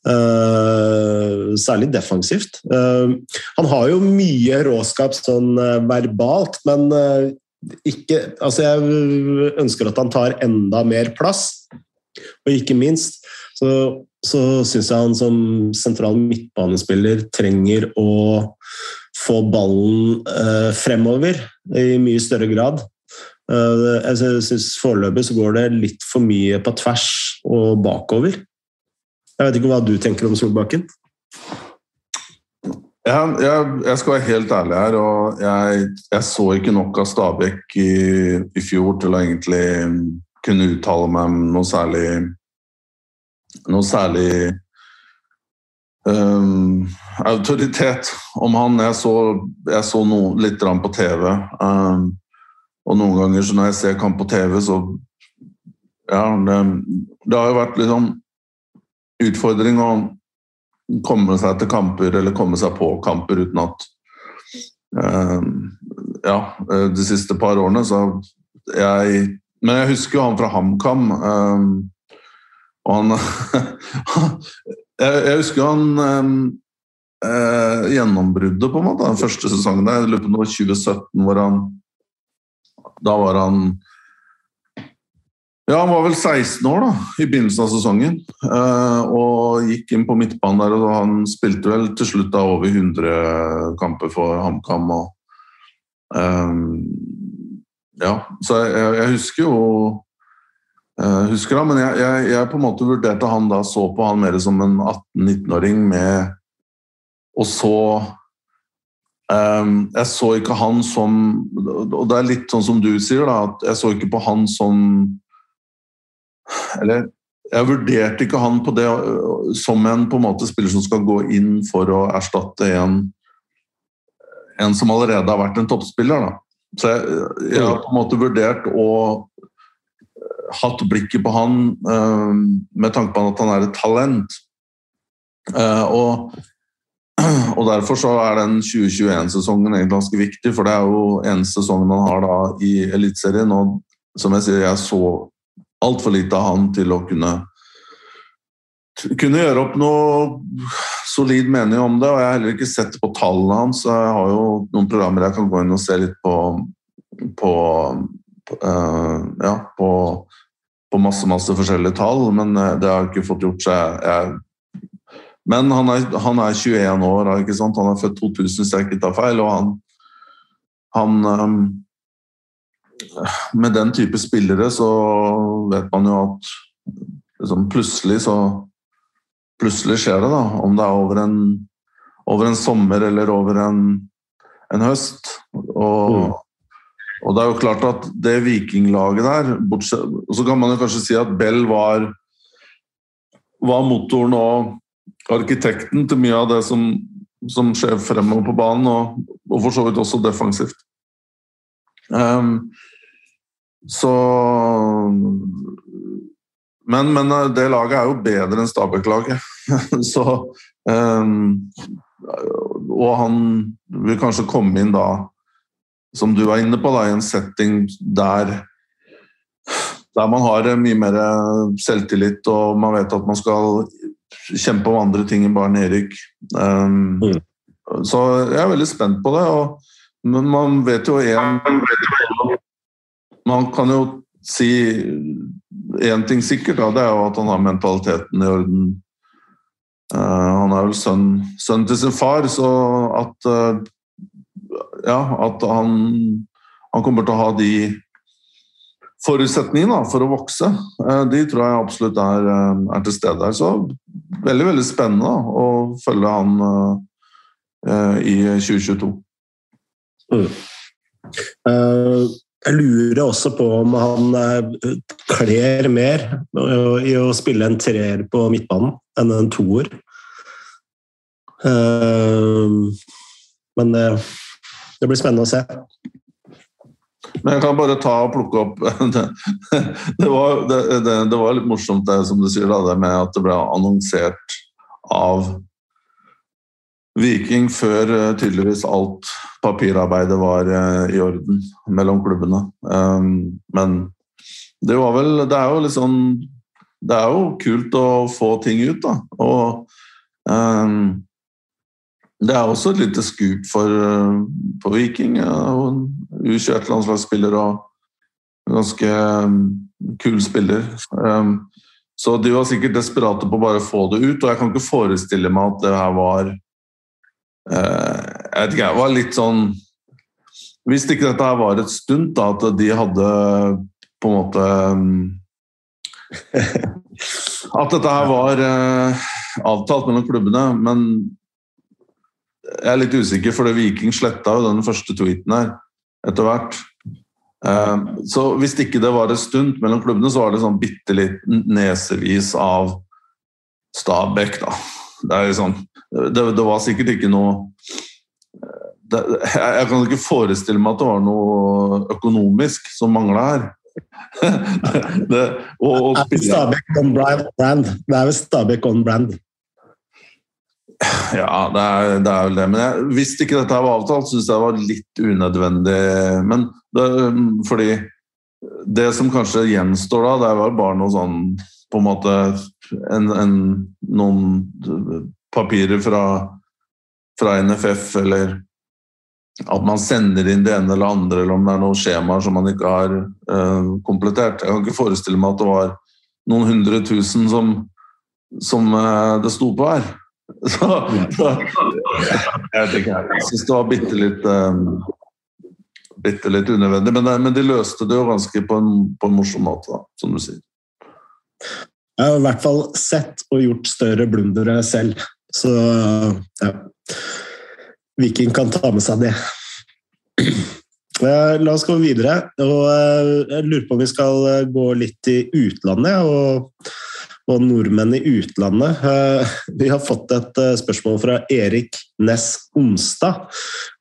Uh, særlig defensivt. Uh, han har jo mye råskap sånn uh, verbalt, men ikke Altså, jeg ønsker at han tar enda mer plass. Og ikke minst så, så syns jeg han som sentral midtbanespiller trenger å få ballen fremover i mye større grad. Jeg syns foreløpig så går det litt for mye på tvers og bakover. Jeg vet ikke hva du tenker om Solbakken? Jeg, jeg, jeg, skal være helt ærlig her, og jeg, jeg så ikke nok av Stabæk i, i, fjor til å egentlig kunne uttale meg om noe særlig Noe særlig um, autoritet om han. Jeg så, jeg så noe, litt på TV, um, og noen ganger så når jeg ser kamp på TV, så Ja, det, det har jo vært liksom utfordring å komme seg til kamper eller komme seg på kamper uten at uh, Ja, eh, de siste par årene så jeg Men jeg husker jo han fra HamKam. Uh, og han jeg, jeg, husker han eh, gjennombruddet, på en måte, den første sesongen. Jeg lurer på 2017, hvor han Da var han ja, Han var vel 16 år da, i begynnelsen av sesongen. Uh, og gikk inn på midtbanen der, og han spilte vel til slutt da over 100 kamper for HamKam. Um, ja, så jeg, jeg, husker jo uh, husker han, Men jeg, jeg, jeg, på en måte vurderte han da, så på han mer som en 18-19-åring med Og så Jeg så ikke han som Og det er litt sånn som du sier, da, at jeg så ikke på han som eller jeg vurderte ikke han på det som en, på en måte, spiller som skal gå inn for å erstatte en, en som allerede har vært en toppspiller. Da. Så jeg, jeg, har på en måte vurdert og øh, hatt blikket på han uh, med tanke på at han er et talent. Uh, og, og, derfor så er den 2021-sesongen egentlig ganske viktig, for det er jo eneste sesongen han har da i Eliteserien. Og som jeg sier, jeg så altfor lite av han til å kunne kunne gjøre opp noe solid mening om det. og Jeg har heller ikke sett på tallene hans. Jeg har jo noen programmer jeg kan gå inn og se litt på på, uh, ja, på, på masse, masse forskjellige tall, men eh, det har ikke fått gjort. seg jeg, men han er, han er, 21 år, ikke sant? han er født 2000 hvis jeg ikke tar feil. og han, han med den type spillere så vet man jo at liksom plutselig så Plutselig skjer det, da. Om det er over en, over en sommer eller over en, en høst. Og, mm. og, det er jo klart at det vikinglaget der bortsett, så kan man jo kanskje si at Bell var, var motoren og arkitekten til mye av det som, som skjer fremover på banen, og, og for så vidt også defensivt. Um, så men, men, eh, det laget er jo bedre enn Stabæk-laget. så um, Og han vil kanskje komme inn da, som du var inne på, da, i en setting der der man har mye mer selvtillit og man vet at man skal kjempe om andre ting enn bare nedrykk. Um, mm. Så jeg er veldig spent på det. Og, men man vet jo én man kan jo si én ting sikkert, da, det er jo at han har mentaliteten i orden. Uh, han er vel sønn, sønn, til sin far, så at uh, Ja, at han, han kommer til å ha de forutsetningene for å vokse. Uh, de tror jeg absolutt er, er, til stede her. Så veldig, veldig spennende å følge han i 2022. Mm. jeg lurer også på om han eh, kler mer i å spille en treer på midtbanen enn en toer. Eh, men det blir spennende å se. Men jeg kan bare ta og plukke opp Det, det, var, det, det var, litt morsomt det som du sier, da, det med at det ble annonsert av Viking før eh, tydeligvis alt papirarbeidet var eh, i orden mellom klubbene. Um, men det var vel Det er jo litt sånn Det er jo kult å få ting ut, da. Og um, det er også et lite skup for, på Viking. U21-landslagsspiller og ganske um, kul spiller. Um, så de var sikkert desperate på å bare få det ut, og jeg kan ikke forestille meg at det her var uh, Jeg vet ikke, det var litt sånn Hvis ikke dette her var et stunt, da, at de hadde på en måte um, At dette her var avtalt mellom klubbene, men jeg er litt usikker, for det Viking sletta jo den første tweeten her etter hvert. Eh, så hvis ikke det var et stunt mellom klubbene, så var det sånn bitte litt nesevis av Stabæk, da. Det, liksom, det, det, var sikkert ikke noe det, Jeg kan ikke forestille meg at det var noe økonomisk som mangla her. det, og, og Stabæk on brand. Det er vel Stabæk on brand. Ja, det er, det er, vel det. Men jeg, hvis ikke dette var avtalt, syns jeg det var litt unødvendig. Men det, fordi det som kanskje gjenstår da, det var bare noe sånn På en måte en, en, noen papirer fra, fra NFF, eller at man sender inn det ene eller andre, eller om det er noen skjemaer som man ikke har uh, komplettert. Jeg kan ikke forestille meg at det var noen hundre tusen som, som uh, det sto på her. Så, så jeg ikke. Jeg syns det var bitte litt um, bitte litt unødvendig. Men, men, de løste det jo ganske på en, på en morsom måte, da, som du sier. Jeg har i hvert fall sett og gjort større blundere selv, så ja. Viking kan ta med seg det. La oss gå videre. og eh, Jeg lurer på om vi skal gå litt i utlandet. og og nordmenn i utlandet. Eh, vi har fått et eh, spørsmål fra Erik Næss Onstad,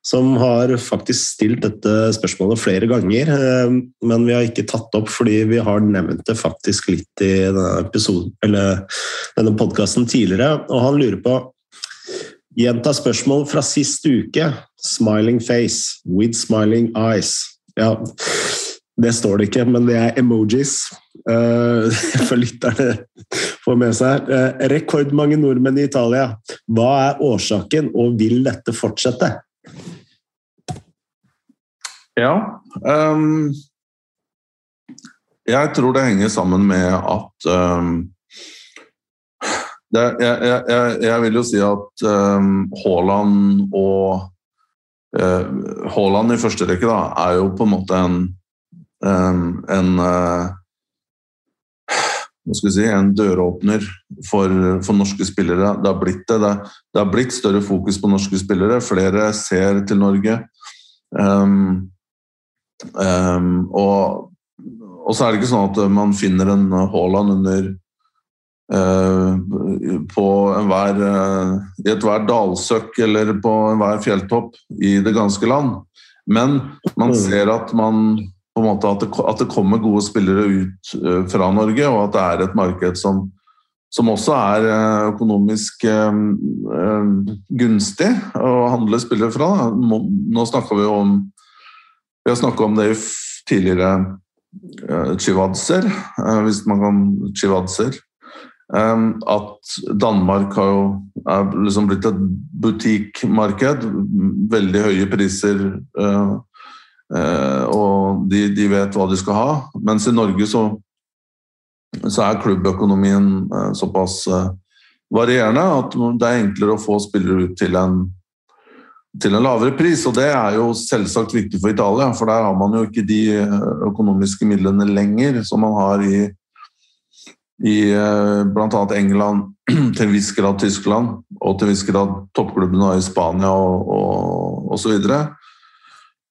som har faktisk stilt dette spørsmålet flere ganger. Eh, men vi har ikke tatt opp fordi vi har nevnt det faktisk litt i denne, episoden, denne podkasten tidligere. Og han lurer på Gjenta spørsmål fra sist uke. Smiling face with smiling eyes. Ja, det står det ikke, men det er emojis. Uh, for lytterne får med seg. Uh, rekordmange nordmenn i Italia. Hva er årsaken, og vil dette fortsette? Ja um, Jeg tror det henger sammen med at um, det, jeg, jeg, jeg, vil jo si at um, Haaland og uh, Haaland i første rekke da, er jo på en måte en en hva skal vi si, en døråpner for, for, norske spillere. Det har blitt det. det. har blitt større fokus på norske spillere. Flere ser til Norge. Um, um, og, og, så er det ikke sånn at man finner en Haaland under uh, på enhver uh, i ethvert dalsøkk eller på enhver fjelltopp i det ganske land. Men man mm. ser at man på en måte at det, at det, kommer gode spillere ut uh, fra Norge, og at det er et marked som, som også er uh, økonomisk uh, gunstig å handle spillere fra. Nå, snakka vi om Vi har snakka om det tidligere Chivadzer, hvis man kan Chivadzer. At Danmark har jo er liksom blitt et butikkmarked. Veldig høye priser. Eh, og de, de, vet hva de skal ha. Mens i Norge så, så er klubbøkonomien eh, såpass eh, varierende at det er enklere å få spillere ut til en, til en lavere pris. Og det er jo selvsagt viktig for Italia, for der har man jo ikke de økonomiske midlene lenger som man har i, i bl.a. England, til en viss grad Tyskland og til en viss grad toppklubbene i Spania og osv.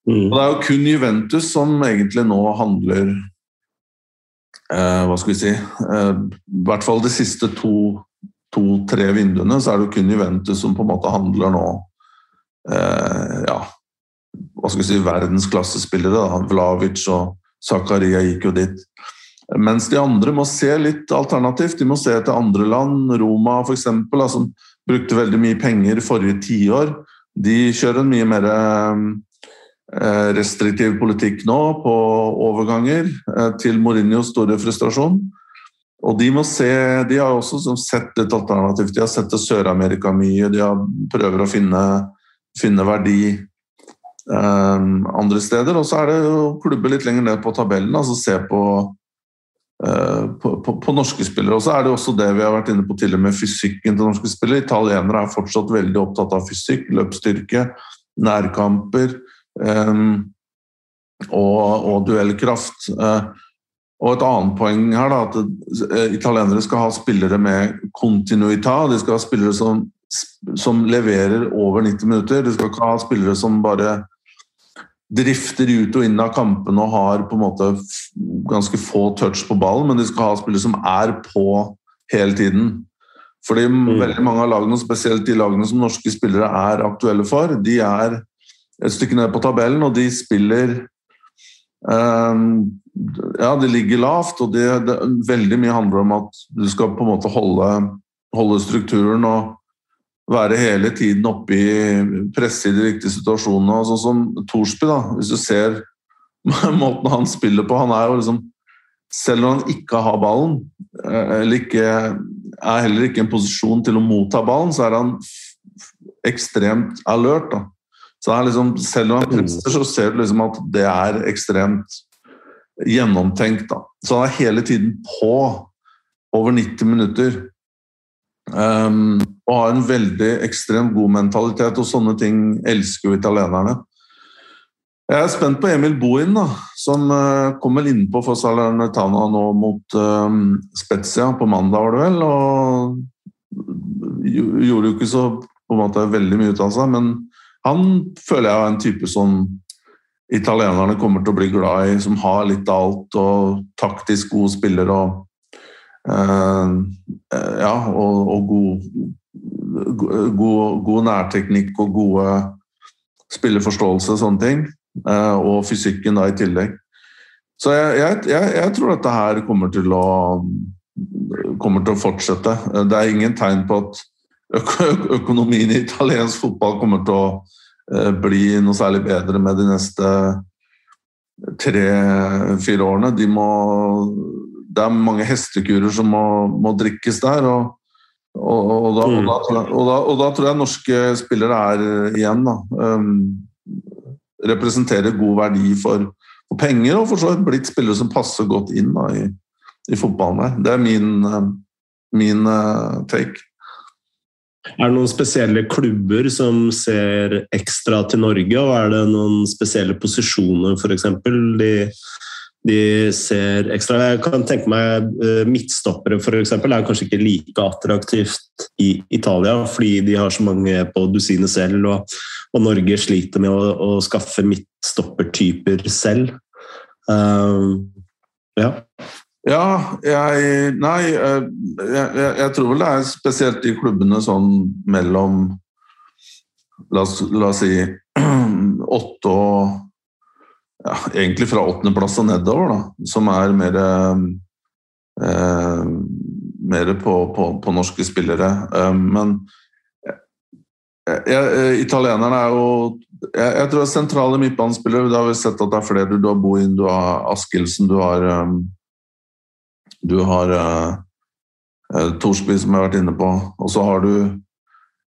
Mm. Og det er jo kun Juventus som egentlig nå handler eh, Hva skal vi si eh, I hvert fall de siste to-tre to, vinduene så er det jo kun Juventus som på en måte handler nå eh, Ja, hva skal vi si verdensklassespillere. da, Vlavic og Zakaria gikk jo dit. Mens de andre må se litt alternativt. De må se til andre land. Roma f.eks., som brukte veldig mye penger forrige tiår. De kjører en mye mer eh, restriktiv politikk nå på overganger, eh, til Mourinhos store frustrasjon. Og de må se, de har også sett et alternativ. De har sett til Sør-Amerika mye. De har prøver å finne, finne verdi um, andre steder. Og så er det å klubbe litt lenger ned på tabellen, altså se på, uh, på, på, på, norske spillere. Og så er det også det vi har vært inne på og med fysikken til norske spillere. Italienere er fortsatt veldig opptatt av fysikk, løpsstyrke, nærkamper og, og, duellkraft. Uh, og et annet poeng her da, at italienere skal ha spillere med kontinuita. De skal ha spillere som, som leverer over 90 minutter. De skal ikke ha spillere som bare drifter ut og inn av kampene og har på en måte ganske få touch på ballen, men de skal ha spillere som er på hele tiden. Fordi mm. veldig mange av lagene, spesielt de lagene som norske spillere er aktuelle for, de er et stykke ned på tabellen, og de spiller um, Ja, de ligger lavt, og det, det, veldig mye handler om at du skal på en måte holde, holde strukturen og være hele tiden oppe i presse i de riktige situasjonene. Sånn som Thorsby, da. Hvis du ser måten han spiller på Han er jo liksom Selv når han ikke har ballen, eh, eller ikke, er heller ikke i en posisjon til å motta ballen, så er han ekstremt alert. da. Så liksom, Selv om han presser, så ser du liksom at det er ekstremt gjennomtenkt. da. Så han er hele tiden på over 90 minutter. Um, og har en veldig ekstremt god mentalitet, og sånne ting elsker jo italienerne. Jeg er spent på Emil Bohin, da, som uh, kommer innpå for Salernitana nå mot uh, Spezia på mandag, var det vel. Og gjorde jo ikke så på en måte veldig mye ut av seg, men han føler jeg er en type som italienerne kommer til å bli glad i, som har litt av alt og taktisk god spiller og uh, ja, og, og god, god, god, nærteknikk og gode spilleforståelse og sånne ting. Uh, og fysikken da i tillegg. Så jeg, jeg, jeg, tror dette her kommer til å kommer til å fortsette. Det er ingen tegn på at økonomien i italiensk fotball kommer til å bli noe særlig bedre med de neste tre-fire årene. De må det er mange hestekurer som må, må drikkes der. Og, og, og, da, mm. da, og, da, tror jeg norske spillere er igjen da, um, representerer god verdi for, for, penger, og for så vidt blitt spillere som passer godt inn da, i, i, fotballen. her. Det er min, um, min uh, take. Er det noen spesielle klubber som ser ekstra til Norge, og er det noen spesielle posisjoner f.eks. de de ser ekstra Jeg kan tenke meg eh, midtstoppere f.eks. er kanskje ikke like attraktivt i Italia, fordi de har så mange på dusinet selv, og, og, Norge sliter med å, å skaffe midtstoppertyper selv. Um, ja. Ja, jeg Nei, eh, jeg, jeg, tror vel det er spesielt de klubbene sånn mellom La oss, la oss si åtte og ja, egentlig fra åttendeplass og nedover, da, som er mer eh, mer på, på, på, norske spillere. Eh, men jeg, italienerne er jo jeg, jeg tror sentrale midtbanespillere. Da har vi sett at det er flere. Du har Bohin, du har Askildsen, du har um, Du har eh, Torsby, som jeg har vært inne på. Og så har du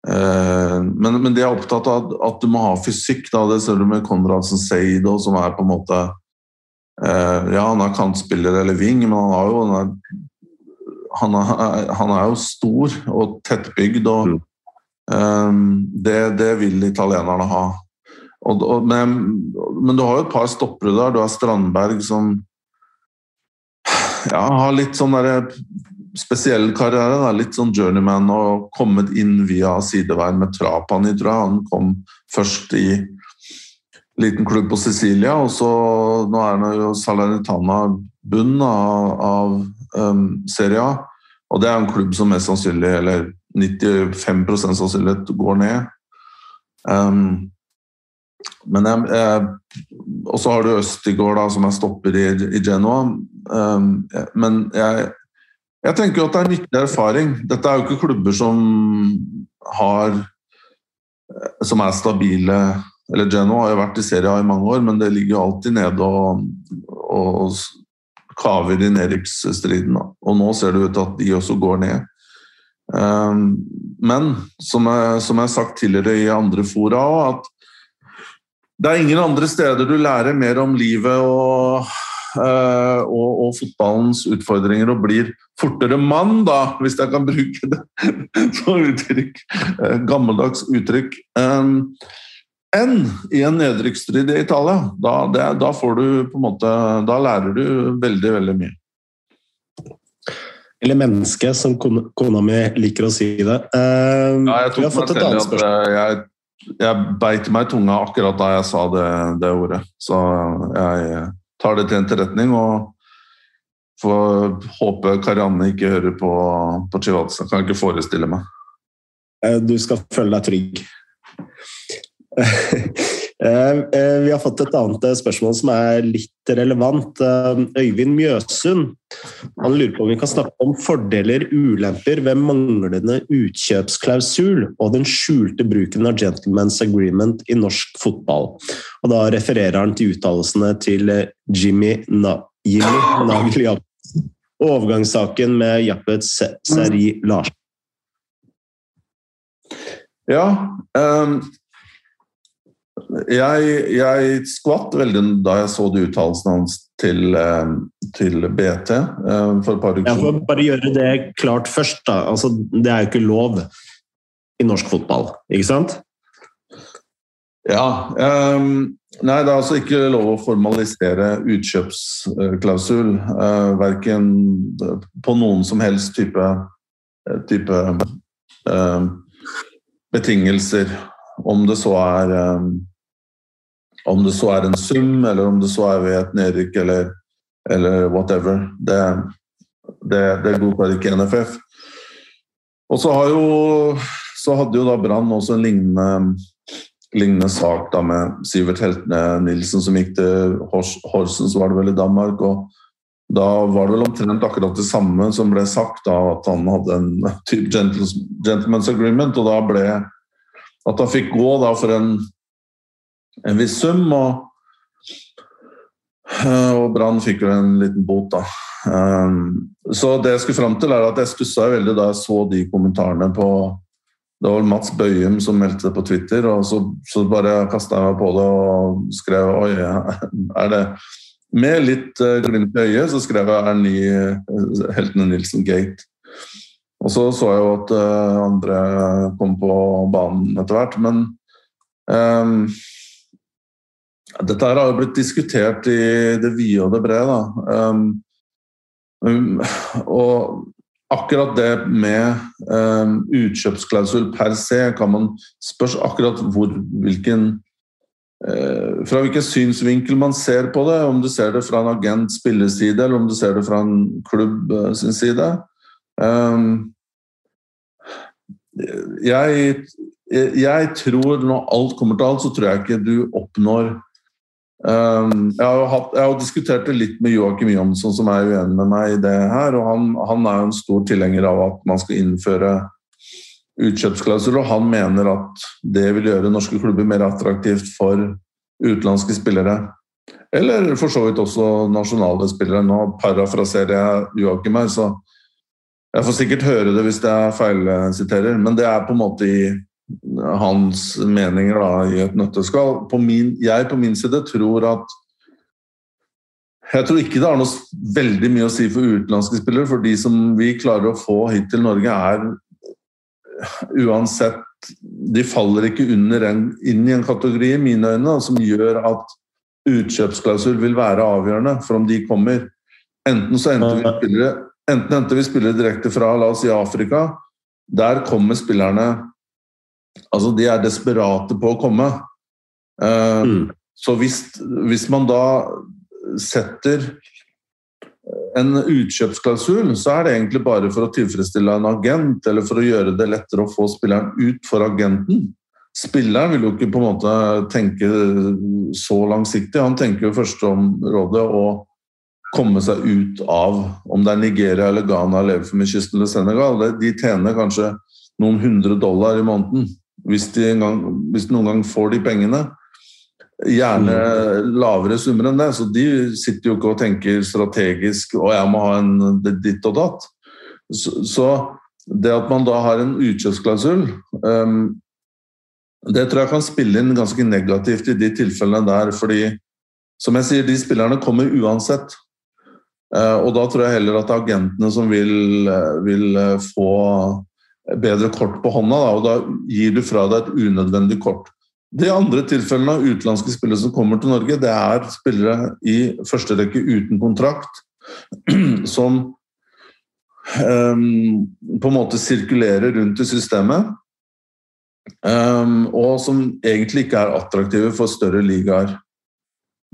Eh, men, men, de er opptatt av at, du må ha fysikk. Da. Det ser du med Konradsen Seido, som er på en måte eh, Ja, han er kantspiller eller wing, men han, har jo, han, er, han er jo stor og tettbygd. og mm. um, det, det, vil italienerne ha. Og, og, men, men, du har jo et par stoppere der. Du har Strandberg som ja, har litt sånn der, spesiell karriere. Da. Litt sånn journeyman og kommet inn via sideveien med Trapani, tror jeg. Han kom først i liten klubb på Sicilia. Og så nå er han jo Salernitana bunn av, av um, Serie A. Og det er en klubb som mest sannsynlig, eller 95% sannsynlighet, går ned. Um, men jeg, jeg, Og så har du Østigård, da, som er stopper i, i Genoa. Um, men jeg, jeg tenker jo at det er nyttig erfaring. Dette er jo ikke klubber som har Som er stabile. Eller Genoa har jo vært i Serie A i mange år, men det ligger jo alltid nede og, og kaver i nedrykksstriden. Og nå ser det ut til at de også går ned. Um, men som jeg, som jeg har sagt tidligere i andre fora at det er ingen andre steder du lærer mer om livet og, og, og, fotballens utfordringer og blir fortere mann, da, hvis jeg kan bruke det som uttrykk. Uh, gammeldags uttrykk. Enn i en nedrykksstrid i Italia. Da, det, da, får du på en måte Da lærer du veldig, veldig mye. Eller menneske, som kona mi liker å si det. Uh, ja, jeg tok meg selv at jeg jeg beit meg i tunga akkurat da jeg sa det, det, ordet. Så jeg tar det til etterretning og får håpe Karianne ikke hører på, på Chivadze. Kan jeg ikke forestille meg. Eh, du skal føle deg trygg. Eh, eh, vi har fått et annet eh, spørsmål som er litt relevant. Øyvind Mjøsund han lurer på om vi kan snakke om fordeler ulemper ved manglende utkjøpsklausul og den skjulte bruken av gentleman's agreement i norsk fotball. Og Da refererer han til uttalelsene til Jimmy, Na Jimmy Nagel og overgangssaken med Jappet Seri Larsen. Ja, um jeg, jeg, skvatt veldig da jeg så de uttalelsene hans til, eh, til, BT eh, for et par uker siden. Bare gjøre det klart først. da. Altså, det er jo ikke lov i norsk fotball, ikke sant? Ja. Um, nei, det er altså ikke lov å formalisere utkjøpsklausul. Uh, verken på noen som helst type, type uh, betingelser. Om det så er um, om det så er en sum, eller om det så er ved et nedrykk, eller, eller whatever. Det, det, det godtar ikke NFF. Og så, jo, så hadde jo da Brann også en lignende, lignende sak da med Sivert Heltene Nilsen, som gikk til Hors, Horsens, var det vel i Danmark. og da var det vel omtrent akkurat det samme som ble sagt, da, at han hadde en type gentleman's agreement. Og da ble at han fikk gå da for en en viss sum. Og, eh, og Brann fikk jo en liten bot, da. Um, så det jeg skulle fram til, er at jeg stussa veldig da jeg så de kommentarene på Det var Mats Bøyum som meldte det på Twitter, og så, så bare kasta jeg meg på det og skrev Oi, er det Med litt uh, glimt i øyet så skrev jeg er ny uh, Heltene Nilsen Gate. Og så så jeg jo at uh, andre kom på banen etter hvert, men um, dette har jo blitt diskutert i det vide og det brede. Um, og akkurat det med um, utkjøpsklausul per se kan man spørre akkurat hvor, hvilken uh, Fra hvilken synsvinkel man ser på det. Om du ser det fra en agent spillerside, eller om du ser det fra en klubb uh, sin side. Um, jeg, jeg tror når alt kommer til alt, så tror jeg ikke du oppnår Um, jeg, har hatt, jeg, har diskutert det litt med Joakim Jonsson, som er uenig med meg i det her. og Han, han er jo en stor tilhenger av at man skal innføre utkjøpsklausuler. Og han mener at det vil gjøre norske klubber mer attraktivt for utenlandske spillere. Eller for så vidt også nasjonale spillere. Nå parafraserer jeg Joakim her, så jeg får sikkert høre det hvis jeg feilsiterer. Men det er på en måte i hans meninger da, i et nøtteskall. På min, jeg på min side tror at Jeg tror ikke det har noe veldig mye å si for utenlandske spillere, for de som vi klarer å få hit til Norge, er uansett De faller ikke under en, inn i en kategori, i mine øyne, som gjør at utkjøpsklausul vil være avgjørende for om de kommer. Enten så ender vi spillere, enten henter vi spillere direkte fra la oss si Afrika. Der kommer spillerne Altså, de er desperate på å komme. Uh, mm. Så hvis, hvis man da setter en utkjøpsklausul, så er det egentlig bare for å tilfredsstille en agent, eller for å gjøre det lettere å få spilleren ut for agenten. Spilleren vil jo ikke på en måte tenke så langsiktig. Han tenker jo førsteområdet å komme seg ut av om det er Nigeria eller Ghana eller Elfenbenskysten eller Senegal. De tjener kanskje noen hundre dollar i måneden hvis de, gang, hvis de noen gang får de pengene. Gjerne lavere summer enn det. Så de sitter jo ikke og tenker strategisk og jeg må ha en ditt og datt. Så, så det at man da har en utkjøpsklausul um, det tror jeg kan spille inn ganske negativt i de tilfellene der, fordi som jeg sier, de spillerne kommer uansett. Uh, og da tror jeg heller at det er agentene som vil, uh, vil uh, få bedre kort på hånda, da, og da gir du fra deg et unødvendig kort. De andre tilfellene av utenlandske spillere som kommer til Norge, det er spillere i første rekke uten kontrakt, som um, på en måte sirkulerer rundt i systemet. Um, og som egentlig ikke er attraktive for større ligaer.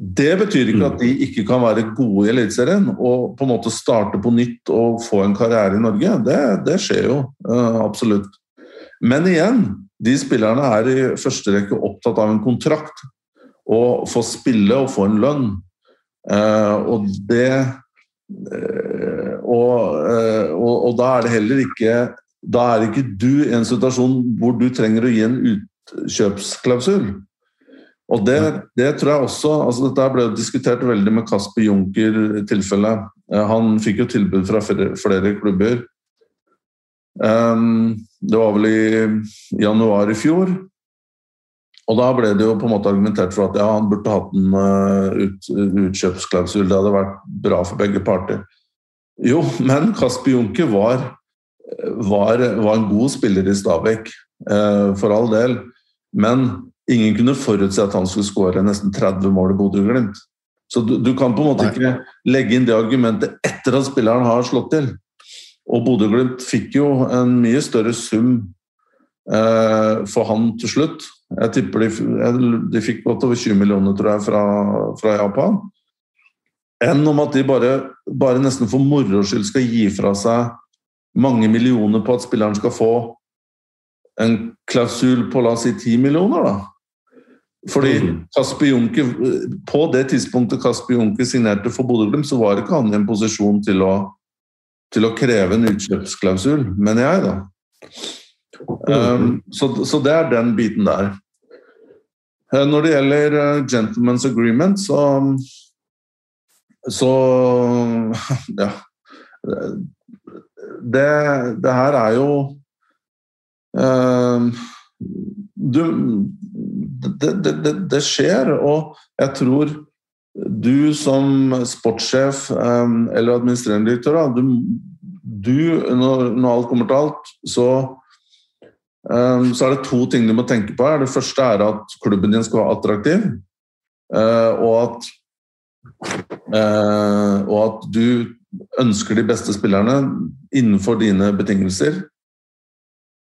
Det betyr ikke at de ikke kan være gode i Eliteserien og på en måte starte på nytt og få en karriere i Norge. Det, det skjer jo uh, absolutt. Men igjen, de spillerne er i første rekke opptatt av en kontrakt. Og få spille og få en lønn. Uh, og det uh, og, og, og, da er det heller ikke Da er ikke du i en situasjon hvor du trenger å gi en utkjøpsklausul. Og det, det, tror jeg også altså Dette ble diskutert veldig med Kasper Junker i tilfelle. Han fikk jo tilbud fra flere klubber. Um, det var vel i januar i fjor. Og da ble det jo på en måte argumentert for at ja, han burde hatt en uh, ut, utkjøpsklausul. Det hadde vært bra for begge parter. Jo, men Kasper Junker var, var, var, en god spiller i Stabæk, uh, for all del. Men ingen kunne forutse at han skulle skåre nesten 30 mål i Bodø-Glimt. Så du, du, kan på en måte ikke legge inn det argumentet etter at spilleren har slått til. Og Bodø-Glimt fikk jo en mye større sum eh, for han til slutt. Jeg tipper de, de fikk godt over 20 millioner, tror jeg, fra, fra Japan. Enn om at de bare, bare nesten for moro skyld skal gi fra seg mange millioner på at spilleren skal få en klausul på la oss si 10 millioner, da. Fordi mm. Kasper Junke, På det tidspunktet Kasper Junke signerte for Bodø-Glimt, så var ikke han i en posisjon til å til å kreve en utkjøpsklausul, mener jeg, da. Um, så, så, det er den biten der. Uh, når det gjelder gentlemen's gentleman's agreement, så Så Ja. Det, det her er jo du, det, det, det, skjer, og jeg tror du som sportssjef um, eller administrerende direktør, du, du når, når, alt kommer til alt, så, um, så er det to ting du må tenke på. Det første er at klubben din skal være attraktiv, uh, og, at, uh, og at du ønsker de beste spillerne innenfor dine betingelser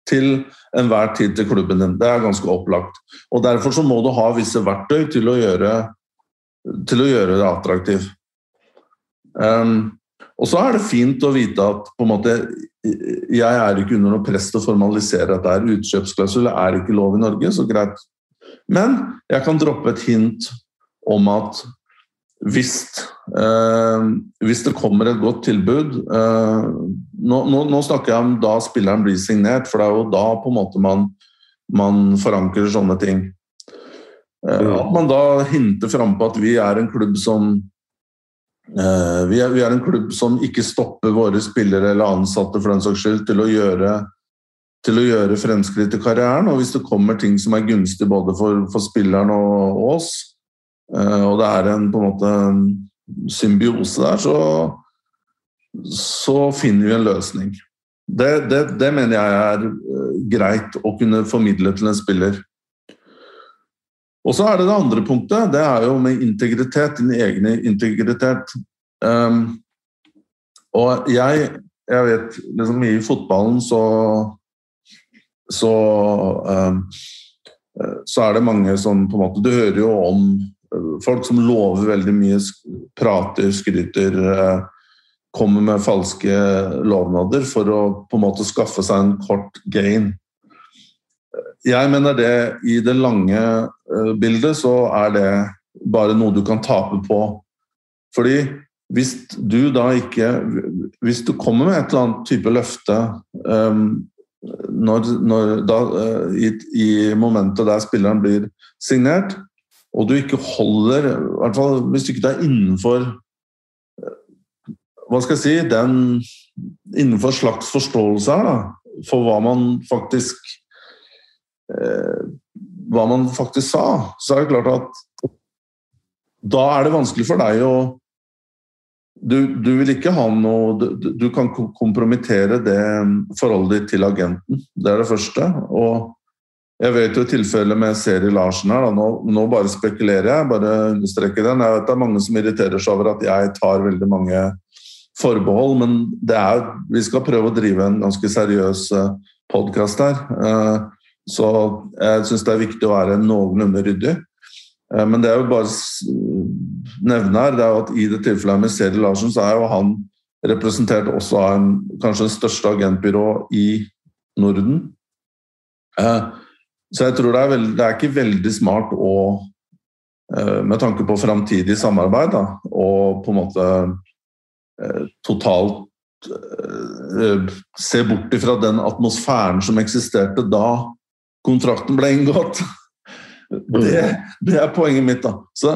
til enhver tid til klubben din. Det er ganske opplagt. Og Derfor så må du ha visse verktøy til å gjøre til å gjøre det attraktivt. Um, og så er det fint å vite at på en måte, jeg er ikke under noe press til å formalisere at det er utkjøpsklausul. er ikke lov i Norge, så greit. Men jeg kan droppe et hint om at hvis, eh, hvis det kommer et godt tilbud eh, nå, nå, nå, snakker jeg om da spilleren blir signert, for det er jo da på en måte man, man forankrer sånne ting. Eh, at man da hinter frampå at vi er en klubb som eh, vi er, vi er, en klubb som ikke stopper våre spillere eller ansatte for den saks skyld til å gjøre til å gjøre fremskritt i karrieren. Og hvis det kommer ting som er gunstig både for, for spilleren og, oss, og det er en på en måte symbiose der, så, så finner vi en løsning. Det, det, det mener jeg er greit å kunne formidle til en spiller. Og så er det det andre punktet. Det er jo med integritet. Din egen integritet. Um, og jeg, jeg vet liksom I fotballen så så, um, så er det mange som på en måte Du hører jo om folk som lover veldig mye, prater, skryter, eh, kommer med falske lovnader for å på en måte skaffe seg en kort gain. Jeg mener det i det lange eh, bildet så er det bare noe du kan tape på. Fordi hvis du da ikke Hvis du kommer med et eller annet type løfte um, når, når, da, uh, i, i, momentet der spilleren blir signert, og du ikke holder i hvert fall Hvis du ikke er innenfor hva skal jeg si den Innenfor slags forståelse her, da, for hva man faktisk eh, Hva man faktisk sa, så er det klart at da er det vanskelig for deg å du, du, vil ikke ha noe du, du, kan kompromittere det forholdet ditt til agenten. Det er det første. Og jeg vet jo tilfellet med Seri Larsen her. Nå, nå, bare spekulerer jeg, bare understreker den. Jeg vet det er mange som irriterer seg over at jeg tar veldig mange forbehold, men det er, vi skal prøve å drive en ganske seriøs eh, podkast her. Eh, så jeg syns det er viktig å være noenlunde ryddig. Eh, men det er jo bare nevne her, det er jo at i det tilfellet med Seri Larsen, så er jo han representert også av en, kanskje det største agentbyrå i Norden. Så jeg tror det er, veld, det er ikke veldig smart å, med tanke på framtidig samarbeid, da, og på en måte Eh, totalt eh, se bort ifra den atmosfæren som eksisterte da kontrakten ble inngått. Det, det er poenget mitt. da. Så,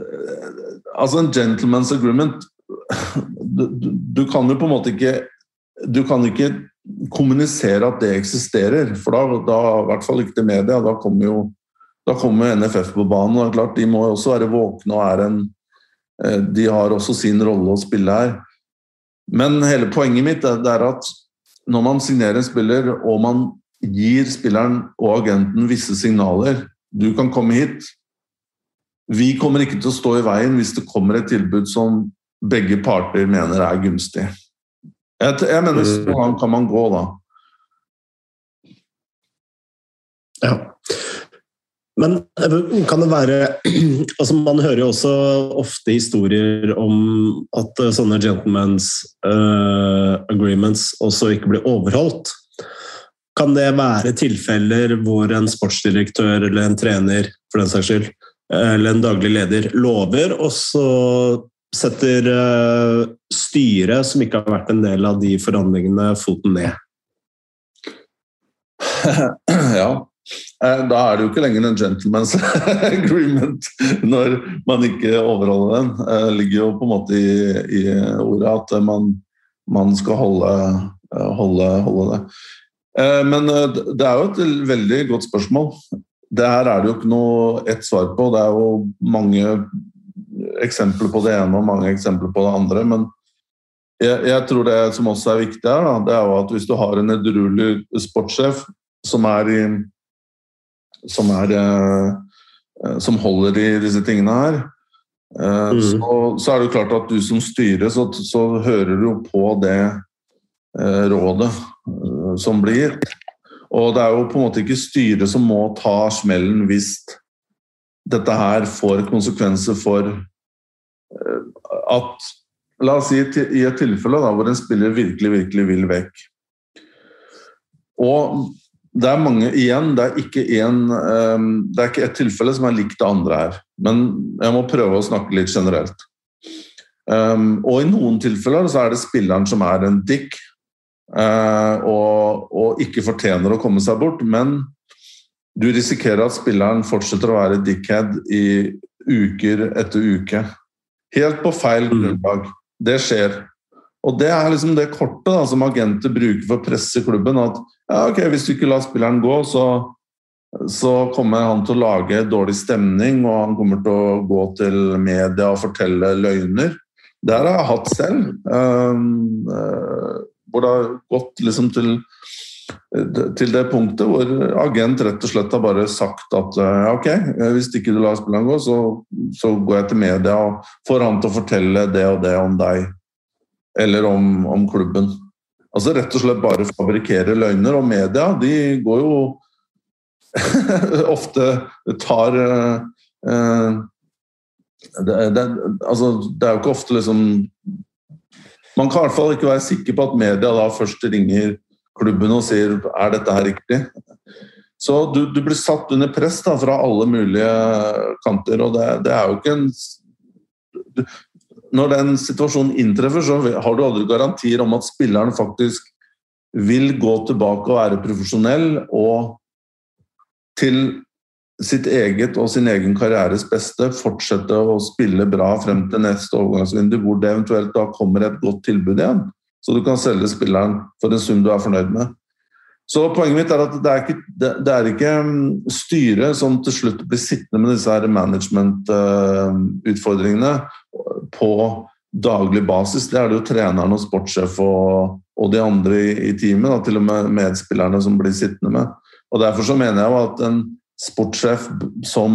eh, altså En gentleman's agreement du, du, du, kan jo på en måte ikke Du kan ikke kommunisere at det eksisterer, for da, da i hvert fall ikke til media. Da kommer jo da kommer NFF på banen. og det er klart De må jo også være våkne og er en Eh, de har også sin rolle å spille her. Men hele poenget mitt er at når man signerer en spiller, og man gir spilleren og agenten visse signaler Du kan komme hit. Vi kommer ikke til å stå i veien hvis det kommer et tilbud som begge parter mener er gunstig. Jeg, jeg mener så mm. langt kan man gå, da. Ja. Men eh, kan det være altså Man hører jo også ofte historier om at eh, sånne gentlemen's uh, agreements også ikke blir overholdt. Kan det være tilfeller hvor en sportsdirektør eller en trener for den saks skyld, eller en daglig leder lover, og så setter uh, styret, som ikke har vært en del av de forhandlingene, foten ned? ja, Eh, da er det jo ikke lenger en gentleman's agreement når man ikke overholder den. Det eh, ligger jo på en måte i, i ordet at man, man skal holde, eh, holde, holde, det. Men det er jo et veldig godt spørsmål. Det her er det jo ikke noe ett svar på. Det er jo mange eksempler på det ene og mange eksempler på det andre. Men jeg, jeg tror det som også er viktig her, da, det er jo at hvis du har en edruelig sportssjef som er i som, er, eh, som holder i disse tingene her. Eh, mm. Så, så, er det jo klart at du som styrer, så, så hører du jo på det eh, rådet som blir. Og det er jo på en måte ikke styret som må ta smellen hvis dette her får konsekvenser for at La oss si i et tilfelle da, hvor en spiller virkelig, virkelig vil vekk. Og det er mange igjen. Det er ikke en, um, det er ikke et tilfelle som er likt det andre her. Men jeg må prøve å snakke litt generelt. Um, og i noen tilfeller så er det spilleren som er en dick og, og, ikke fortjener å komme seg bort, men du risikerer at spilleren fortsetter å være dickhead i uker etter uke. Helt på feil mm. grunnlag. Det skjer. Og det er liksom det kortet da, som agenter bruker for å presse klubben. At ja, ok, hvis du ikke lar spilleren gå, så, så, kommer han til å lage dårlig stemning, og han kommer til å gå til media og fortelle løgner. Det har jeg hatt selv. Um, hvor det har gått liksom til, til det punktet hvor agent rett og slett har bare sagt at uh, ok, hvis ikke du lar spillene gå, så, så går jeg til media og får han til å fortelle det og det om deg eller om, om, klubben. Altså Rett og slett bare fabrikkere løgner. Og media de går jo ofte tar, eh, det, det, altså, det er jo ikke ofte liksom Man kan i hvert fall ikke være sikker på at media da først ringer klubben og sier er dette her riktig. Så du, du blir satt under press da, fra alle mulige kanter, og det, det er jo ikke en du, Når den situasjonen inntreffer, så har du aldri garantier om at spilleren faktisk vil gå tilbake og være profesjonell og til sitt eget og sin egen karrieres beste fortsette å spille bra frem til neste overgangsvindu, hvor det eventuelt da kommer et godt tilbud igjen. Så du kan selge spilleren for en sum du er fornøyd med. Så Poenget mitt er at det er ikke, det er ikke mm, styret som til slutt blir sittende med disse management-utfordringene på daglig basis. Det er det jo treneren og sportssjef og, og de andre i, i teamet, da, til og med medspillerne, som blir sittende med. Og Derfor så mener jeg jo at en sportssjef som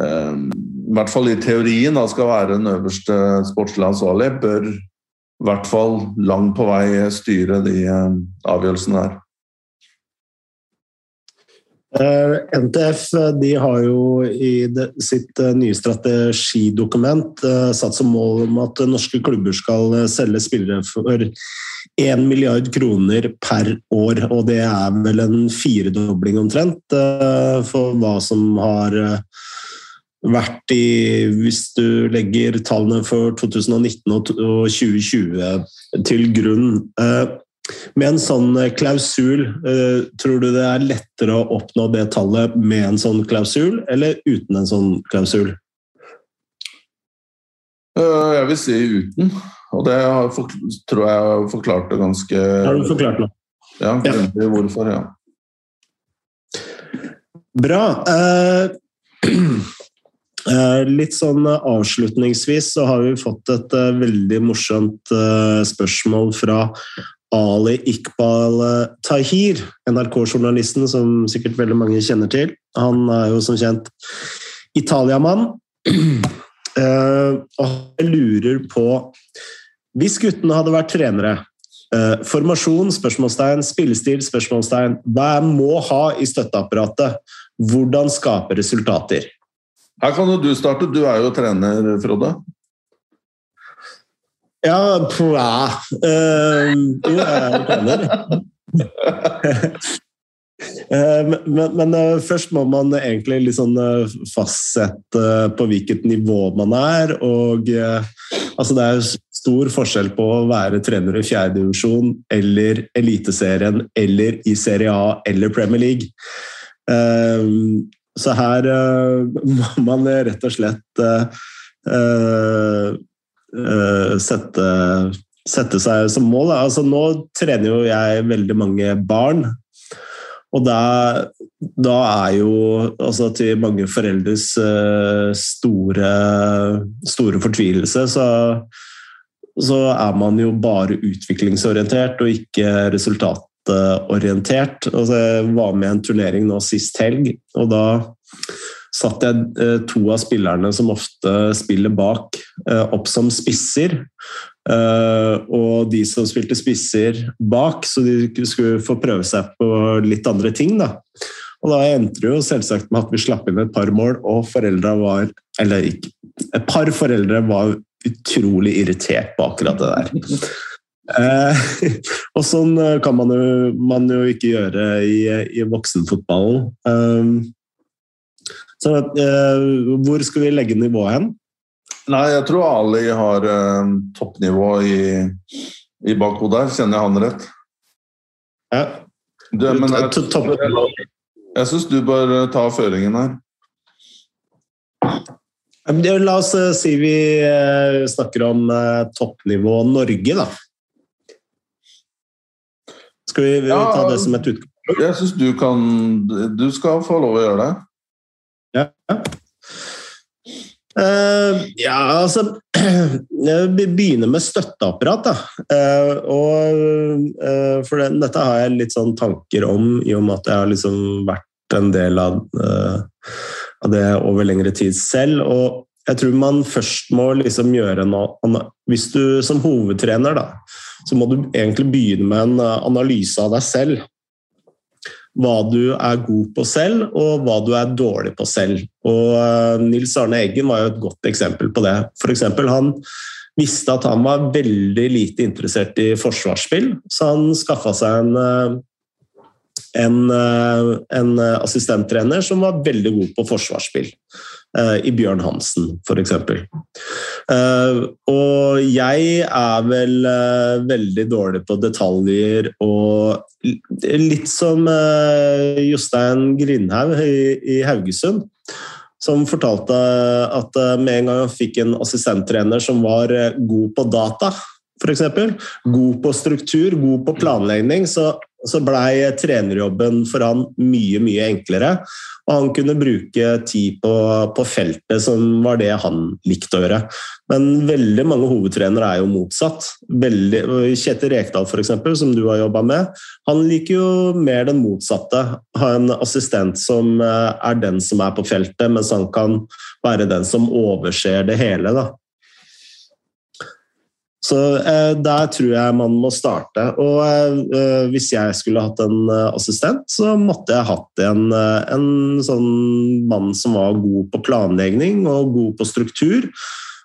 eh, i hvert fall i teorien da, skal være den øverste sportslige ansvarlige, bør i hvert fall langt på vei styre de eh, avgjørelsene der. Eh, NTF de har jo i sitt nye strategidokument satt som mål om at norske klubber skal selge spillere for 1 milliard kroner per år. Og det er vel en firedobling omtrent for hva som har vært i Hvis du legger tallene for 2019 og 2020 til grunn. Med en sånn eh, klausul, eh, tror du det er lettere å oppnå det tallet med en sånn klausul, eller uten en sånn klausul? Eh, jeg vil si uten. Og det tror jeg har forklart det ganske Har du forklart det? Ja, grundig hvorfor, ja. Bra. Litt sånn avslutningsvis så har vi fått et veldig morsomt spørsmål fra Ali Iqbal eh, Tahir, NRK-journalisten som sikkert veldig mange kjenner til. Han er jo som kjent italiamann. Og jeg lurer på Hvis guttene hadde vært trenere Formasjon? spørsmålstegn, Spillestil? spørsmålstegn, Hva jeg må ha i støtteapparatet? Hvordan skape resultater? Her kan jo du starte. Du er jo trener, Frode. Ja, pua. Uh, jo, jeg trener. uh, men, men uh, først må man egentlig liksom fastsette på hvilket nivå man er. Og altså det er stor forskjell på å være trener i fjerdedivisjon eller Eliteserien eller i Serie A eller Premier League. Så her må man rett og slett uh, sette, sette, seg som mål. Altså, nå trener jo jeg veldig mange barn. Og da, da er jo altså til mange foreldres store, store fortvilelse, så, så er man jo bare utviklingsorientert og ikke resultatorientert. Altså, jeg var med i en turnering nå sist helg, og da satt jeg eh, to av spillerne som ofte spiller bak, eh, opp som spisser. Eh, og de som spilte spisser bak, så de skulle få prøve seg på litt andre ting. da. Og da endte det jo selvsagt med at vi slapp inn et par mål, og foreldra var Eller ikke Et par foreldre var utrolig irritert på akkurat det der. Eh, og sånn kan man jo, man jo ikke gjøre i, i voksenfotballen. Eh, så eh, hvor skal vi legge nivået hen? Nei, jeg tror Ali har eh, toppnivå i, i bakhodet her. Kjenner jeg han rett? Ja. Du, men jeg, jeg, jeg syns du bør eh, ta føringen her. La oss eh, si vi eh, snakker om toppnivå Norge, da. Skal vi ja, ta det som et utgangspunkt? Jeg syns du kan Du skal få lov å gjøre det. Ja. Uh, ja, altså Vi begynner med støtteapparat. Da. Uh, og, uh, for det, dette har jeg litt sånn tanker om, i og med at jeg har liksom vært en del av, av det over lengre tid selv. Og jeg tror man først må liksom gjøre noe Hvis du som hovedtrener, da, så må du egentlig begynne med en analyse av deg selv. hva du er god på selv, og hva du er dårlig på selv. Og Nils Arne Eggen var jo et godt eksempel på det. For eksempel, han visste at han var veldig lite interessert i forsvarsspill, så han skaffa seg en en, eh, en, assistenttrener som var veldig god på forsvarsspill. Eh, I Bjørn Hansen, f.eks. Eh, og jeg er vel veldig dårlig på detaljer og litt som Jostein Grindhaug i Haugesund som fortalte at med en gang han fikk en assistenttrener som var god på data, f.eks., god på struktur, god på planlegging, så så blei trenerjobben for han mye, mye enklere. Og han kunne bruke tid på, på, feltet, som var det han likte å gjøre. Men veldig mange hovedtrenere er jo motsatt. Veldig, Kjetil Rekdal, f.eks., som du har jobba med, han liker jo mer den motsatte. Ha en assistent som eh, er den som er på feltet, mens han kan være den som overser det hele. da. Så eh, der tror jeg man må starte. Og eh, hvis jeg skulle hatt en eh, assistent, så måtte jeg hatt en, eh, en, sånn mann som var god på planlegging og god på struktur.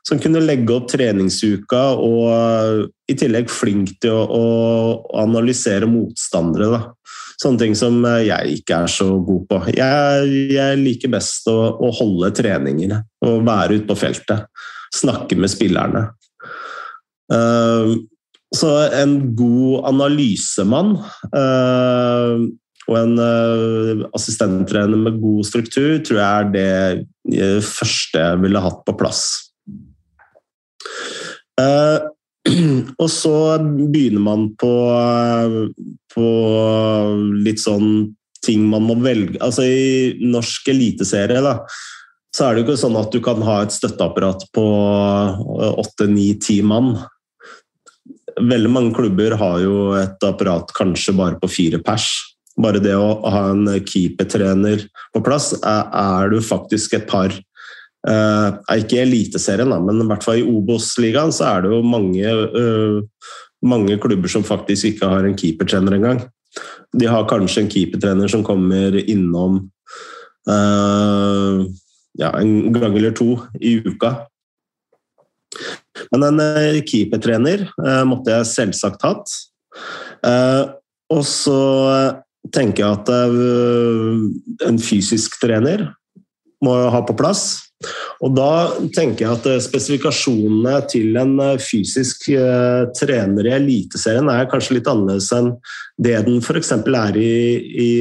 Som kunne legge opp treningsuka og eh, i tillegg flink til å, å analysere motstandere. Da. Sånne ting som eh, jeg ikke er så god på. Jeg, jeg liker best å, å holde treningene og være ute på feltet. Snakke med spillerne. Eh, så en god analysemann eh, og en uh, assistenttrener med god struktur tror jeg er det første jeg ville hatt på plass. Uh, og så begynner man på, på, litt sånn ting man må velge Altså i norsk eliteserie, da, så er det jo ikke sånn at du kan ha et støtteapparat på åtte, ni, ti mann. Veldig mange klubber har jo et apparat kanskje bare på fire pers. Bare det å ha en keepertrener på plass, er du faktisk et par Uh, ikke Eliteserien, men i hvert fall i Obos-ligaen så er det jo mange, uh, mange klubber som faktisk ikke har en keepertrener engang. De har kanskje en keepertrener som kommer innom uh, ja, en gang eller to i uka. Men en eh, keepertrener uh, måtte jeg selvsagt hatt. Uh, og så tenker jeg at en fysisk trener må ha på plass. Og da tenker jeg at spesifikasjonene til en fysisk trener i Eliteserien er kanskje litt annerledes enn det den f.eks. er i, i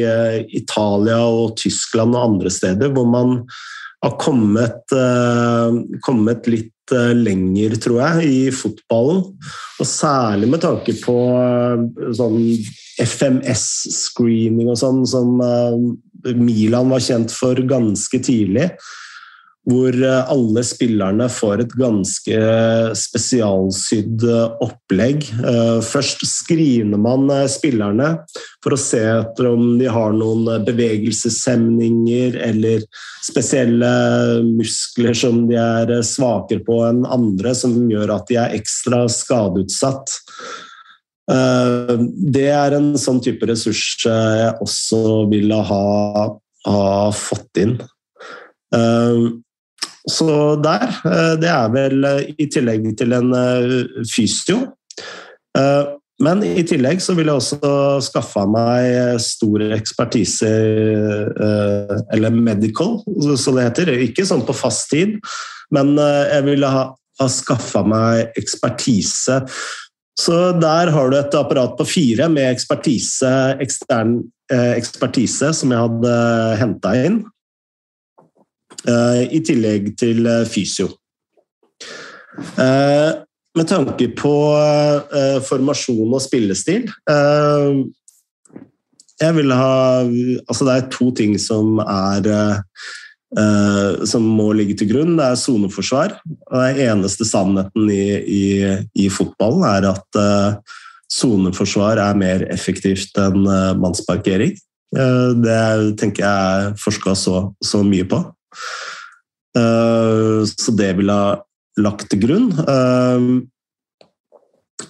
Italia og Tyskland og andre steder, hvor man har kommet, kommet litt Eh, lenger, tror jeg, i fotballen. Og særlig med tanke på eh, sånn FMS-screening og sånn, som eh, Milan var kjent for ganske tidlig hvor eh, alle spillerne får et ganske spesialsydd eh, opplegg. Eh, først screener man spillerne for å se etter om de har noen bevegelseshemninger eller spesielle muskler som de er svakere på enn andre, som gjør at de er ekstra skadeutsatt. Det er en sånn type ressurs jeg også ville ha, ha fått inn. Så der, eh, det er vel eh, i tillegg til en eh, fysio. Men i tillegg så vil jeg også skaffe meg stor ekspertise, eller medical, som det heter. Ikke sånn på fast tid, men jeg ville ha, ha skaffa meg ekspertise. Så der har du et apparat på fire med ekspertise, ekstern ekspertise som jeg hadde henta inn. Eh, i tillegg til eh, fysio. Eh, med tanke på formasjon og spillestil jeg vil ha Altså, det er to ting som er som må ligge til grunn. Det er soneforsvar. Den eneste sannheten i, i, i fotballen er at soneforsvar er mer effektivt enn mannsparkering. Det tenker jeg er forska så, så mye på. Eh, så det ville ha lagt til grunn. Eh,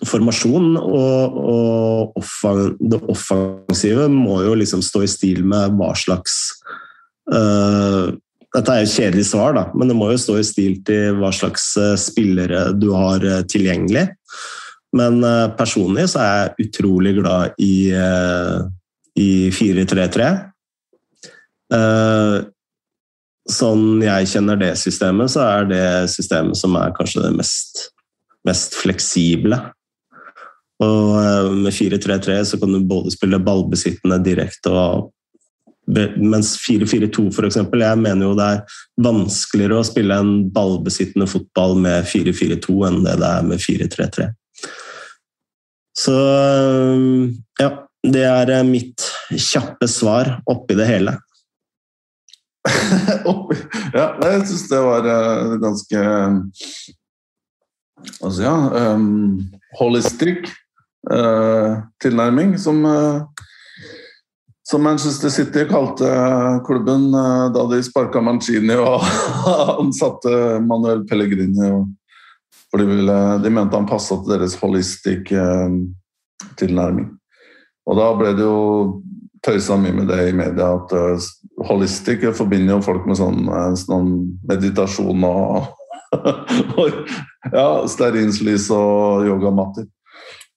formasjon, og, og offang, det offensive må jo liksom stå i stil med hva slags uh, Dette er jo kjedelig svar, da, men det må jo stå i stil til hva slags uh, spillere du har uh, tilgjengelig. Men personlig så er jeg utrolig glad i, i 4-3-3. Sånn jeg kjenner det systemet, så er det systemet som er kanskje det mest, mest fleksible. Og eh, med 4-3-3 så kan du både spille ballbesittende direkte og mens 4-4-2 f.eks. Jeg mener jo det er vanskeligere å spille en ballbesittende fotball med 4-4-2 enn det det er med 4-3-3. Så eh, ja, det er eh, mitt kjappe svar oppi det hele. ja, jeg syns det var ganske Altså, ja um, Holistic uh, tilnærming, som, uh, som Manchester City kalte klubben uh, da de sparka Mancini og ansatte Manuel Pellegrini. For de, ville, de mente han passa til deres holistic tilnærming. Og da ble det jo tøysa mye med det i media at holistic forbinder jo folk med sånn, sånn meditasjon og ja, stearinslys og yogamatter.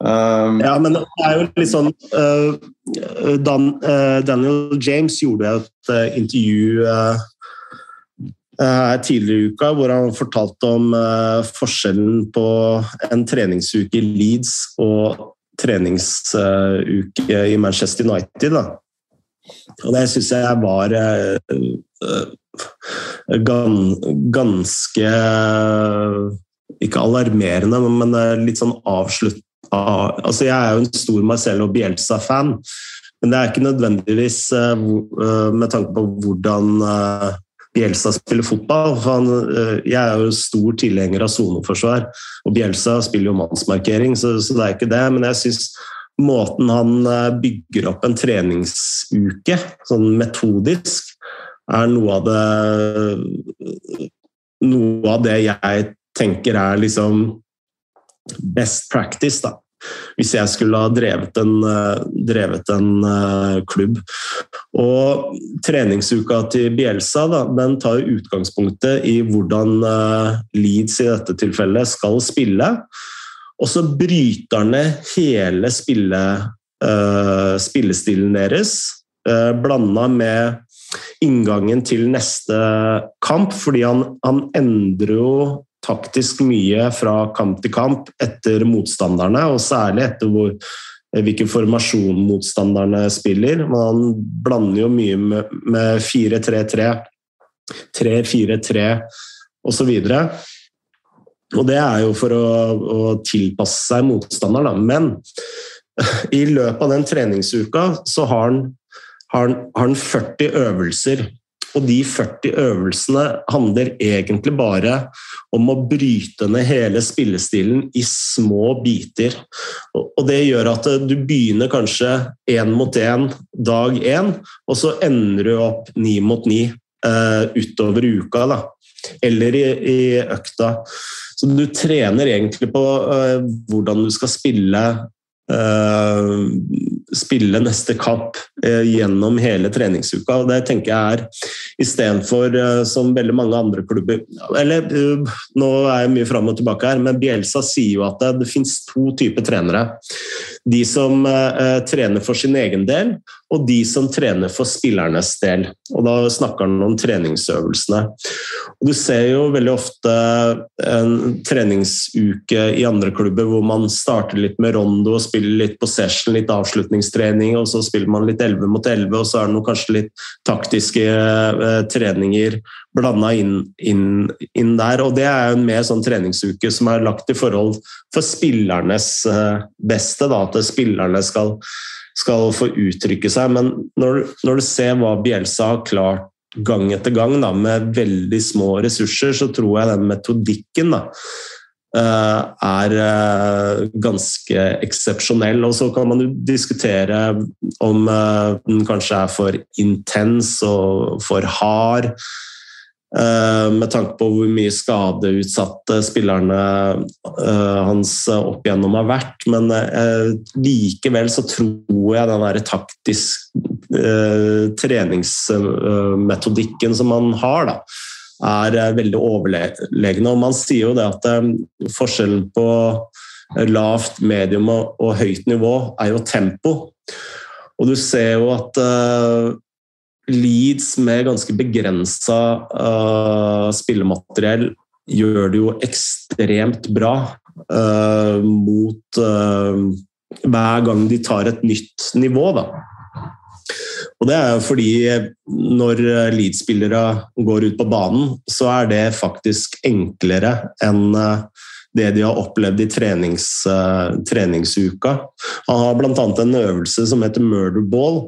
Um, ja, men det er jo litt sånn uh, Dan, uh, Daniel James gjorde et uh, intervju tidligere i uka hvor han fortalte om forskjellen på en treningsuke i Leeds og treningsuke i Manchester United. Da. Og det syns jeg var ganske Ikke alarmerende, men litt sånn avslutt altså Jeg er jo en stor Marcello Bielsa-fan, men det er ikke nødvendigvis eh, eh, med tanke på hvordan eh, Bielsa spiller fotball. Han, jeg er jo stor tilhenger av soneforsvar, og Bjelsa spiller jo mannsmarkering, så, så, det er ikke det. Men jeg syns måten han bygger opp en treningsuke, sånn metodisk, er noe av det Noe av det jeg tenker er liksom best practice, da. Hvis jeg skulle ha drevet en, eh, drevet en uh, klubb. Og treningsuka til Bielsa da, den tar utgangspunktet i hvordan uh, Leeds i dette tilfellet skal spille. Og så bryter han ned hele spille, spillestilen deres, blanda med inngangen til neste kamp, fordi han, han endrer jo taktisk mye fra kamp til kamp etter motstanderne, og særlig etter hvor, hvilken formasjon motstanderne spiller. Man blander jo mye med 4-3-3, 3-4-3 osv. Og det er jo for å, å tilpasse seg motstanderen, da. Men i løpet av den treningsuka så har han, har han, har han 40 øvelser og de 40 øvelsene handler egentlig bare om å bryte ned hele spillestilen i små biter. Og det gjør at du begynner kanskje én mot én dag én, og så ender du opp ni mot ni uh, utover uka. Da. Eller i, i, økta. Så du trener egentlig på uh, hvordan du skal spille spille neste kamp eh, gjennom hele treningsuka. og Det tenker jeg er istedenfor uh, som veldig mange andre klubber Eller nå er jeg mye fram og tilbake her, men Bielsa sier jo at det, det finnes to typer trenere. De som trener for sin egen del, og de som trener for spillernes del. Og Da snakker han om treningsøvelsene. Og du ser jo veldig ofte en treningsuke i andre klubber hvor man starter litt med rondo og spiller litt på session, litt avslutningstrening, og så spiller man litt 11 mot 11, og så er det noe, kanskje litt taktiske eh, treninger blanda inn, inn, inn, der. Og det er jo en mer sånn treningsuke som er lagt i forhold for spillernes eh, beste, da, at spillerne skal skal få uttrykke seg. Men når, når du ser hva Bjelsa har klart gang etter gang da, med veldig små ressurser, så tror jeg den metodikken da, eh, er eh, ganske eksepsjonell. Og så kan man jo diskutere om den kanskje er for intens og for hard. Eh, med tanke på hvor mye skadeutsatte spillerne eh, hans opp igjennom har vært. Men eh, likevel så tror jeg den der taktisk treningsmetodikken som man har, da, er veldig overlegne. Og man sier jo det at forskjellen på lavt, medium og høyt nivå er jo tempo. Og du ser jo at Leeds med ganske begrensa uh, spillemateriell gjør det jo ekstremt bra uh, mot uh, hver gang de tar et nytt nivå, da. Og det er jo fordi når Leeds-spillere går ut på banen, så er det faktisk enklere enn det de har opplevd i trenings, treningsuka. Han har bl.a. en øvelse som heter murder ball,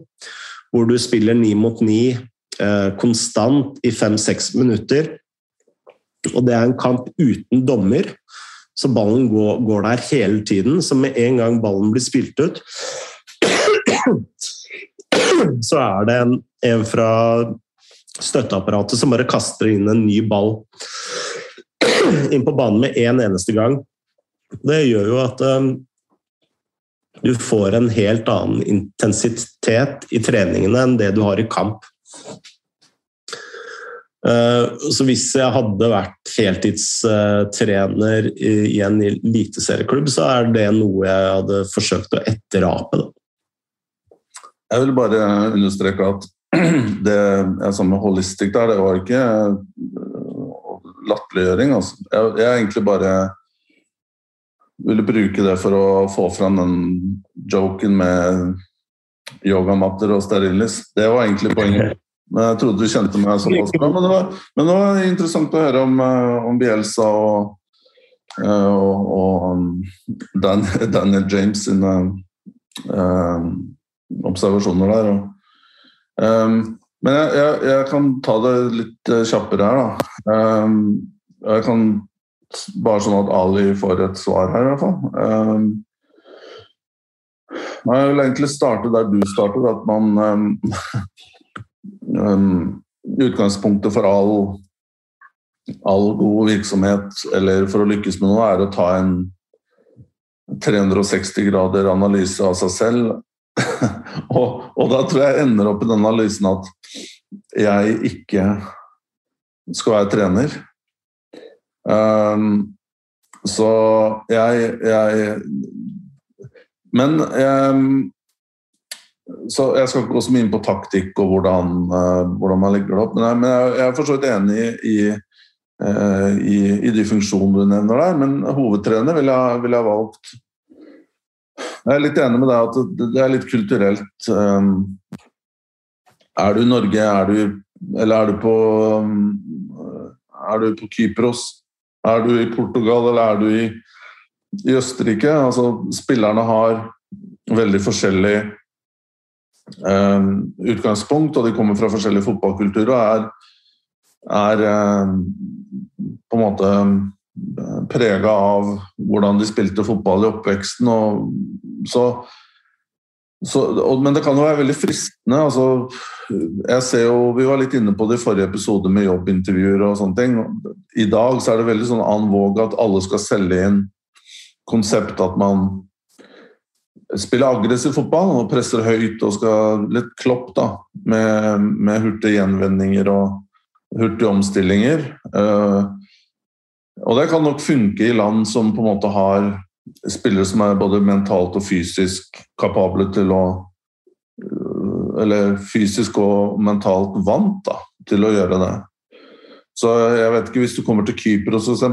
hvor du spiller ni mot ni eh, konstant i fem-seks minutter. Og det er en kamp uten dommer, så ballen går, går, der hele tiden. Så med en gang ballen blir spilt ut, så er det en, en fra støtteapparatet som bare kaster inn en ny ball inn på banen med en eneste gang. Det gjør jo at um, du får en helt annen intensitet i treningene enn det du har i kamp. Eh, så hvis jeg hadde vært heltidstrener i en eliteserieklubb, så er det noe jeg hadde forsøkt å etterape. Jeg vil bare understreke at det jeg sa med holistikk der, det var ikke latterliggjøring. Altså. Jeg, jeg egentlig bare ville bruke det for å få fram den joken med yogamatter og sterilis. Det var egentlig poenget. Men jeg trodde du kjente meg såpass bra. Men det var, men det var interessant å høre om, eh, om Bielsa og, eh, og, og Dan, Daniel James sine eh, observasjoner der. Og, um, men jeg, jeg, jeg, kan ta det litt kjappere her, da. Um, jeg kan bare sånn at Ali får et svar her, i hvert fall. Um, jeg vil egentlig starte der du startet, at man um, Utgangspunktet for all, all god virksomhet, eller for å lykkes med noe, er å ta en 360 grader analyse av seg selv. og, og, da tror jeg ender opp i den analysen at jeg ikke skal være trener. Um, så jeg, jeg Men um, så Jeg skal ikke gå så mye inn på taktikk og hvordan, uh, hvordan man legger det opp, men jeg, men jeg, jeg er for så vidt enig i, uh, i, i, de funksjonene du nevner der. Men hovedtrener ville jeg, vil jeg valgt Jeg er litt enig med deg at det, det er litt kulturelt. Um, er du i Norge, er du, eller er du på er du på Kypros? Er du i Portugal eller er du i, i Østerrike? Altså, spillerne har veldig forskjellig eh, utgangspunkt, og de kommer fra forskjellige fotballkulturer og er, er eh, på en måte eh, prega av hvordan de spilte fotball i oppveksten. Og, så så, men det kan jo være veldig fristende. Altså, jeg ser jo, Vi var litt inne på det i forrige episode med jobbintervjuer og sånne ting. I dag så er det veldig sånn an våg at alle skal selge inn konsept at man spiller aggressiv fotball og presser høyt og skal litt klopp da, med, med hurtige gjenvendinger og hurtige omstillinger. Uh, og det kan nok funke i land som på en måte har spillere som er både mentalt og fysisk kapable til å Eller fysisk og mentalt vant da, til å gjøre det. Så jeg vet ikke, Hvis du kommer til Kypros f.eks.,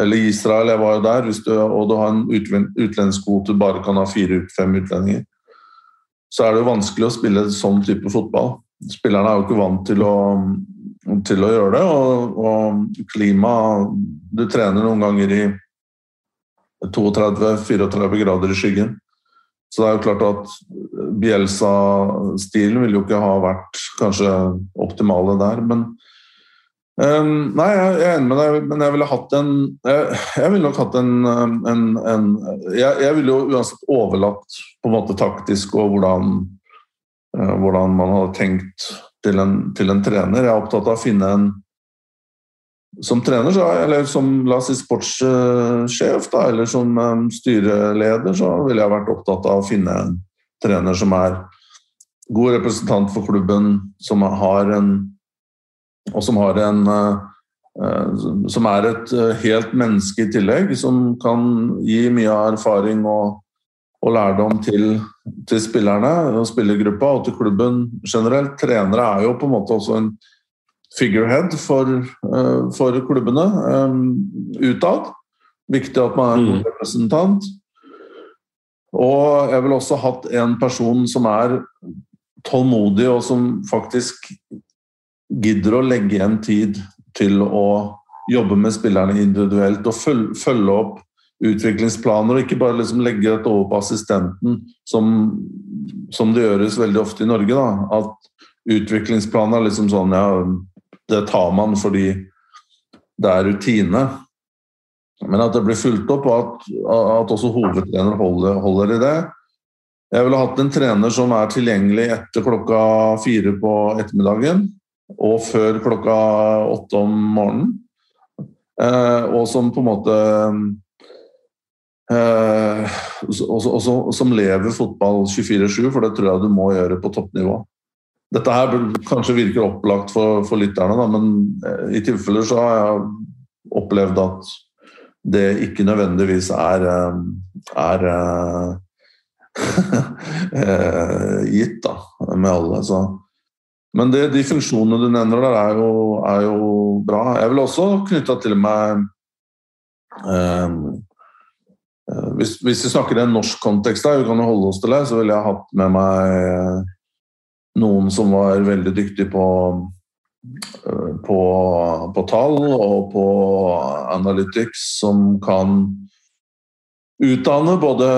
eller Israel, jeg var jo der, du, og du har en utlendingskvote, du bare kan ha fire-fem utlendinger, så er det jo vanskelig å spille sånn type fotball. Spillerne er jo ikke vant til å, til å gjøre det. Og, og klima Du trener noen ganger i 32-34 grader i skyggen. Så det er jo klart at Bielsa-stilen ville jo ikke ha vært kanskje optimale der, men um, Nei, jeg er enig med deg, men jeg ville hatt en Jeg, jeg ville nok hatt en, en, en jeg, jeg, ville jo uansett overlatt på en måte taktisk og hvordan, uh, hvordan man hadde tenkt til en, til en trener. Jeg er opptatt av å finne en som trener, så, eller som la oss si sportssjef, da, eller som um, styreleder, så ville jeg vært opptatt av å finne en trener som er god representant for klubben, som har en Og som har en uh, Som er et uh, helt menneske i tillegg, som kan gi mye erfaring og, og lærdom til, til spillerne og spillergruppa og til klubben generelt. Trenere er jo på en måte også en figurehead for, uh, for klubbene um, utad. Viktig at man er en god mm. representant. Og jeg ville også hatt en person som er tålmodig, og som faktisk gidder å legge igjen tid til å jobbe med spillerne individuelt og følge, følge opp utviklingsplaner, og ikke bare liksom legge dette over på assistenten, som, som, det gjøres veldig ofte i Norge. Da. At utviklingsplaner er liksom sånn ja, det tar man fordi det er rutine. Men at det blir fulgt opp, og at, at også hovedtrener holder, holder, i det. Jeg ville hatt en trener som er tilgjengelig etter klokka fire på ettermiddagen og før klokka åtte om morgenen. Eh, og som på en måte eh, også, også, som lever fotball 24-7, for det tror jeg du må gjøre på toppnivå. Dette her kanskje virker opplagt for, for lytterne, da, men eh, i tilfeller så har jeg opplevd at det ikke nødvendigvis er, eh, er eh, gitt da, med alle. Så. Men det, de funksjonene du nevner der, er jo, er jo bra. Jeg vil også knytte til meg eh, hvis, hvis, vi snakker i en norsk kontekst, da, vi kan jo holde oss til det, så ville jeg hatt med meg noen som var veldig dyktig på, eh, på, på tall og på analytics, som kan utdanne både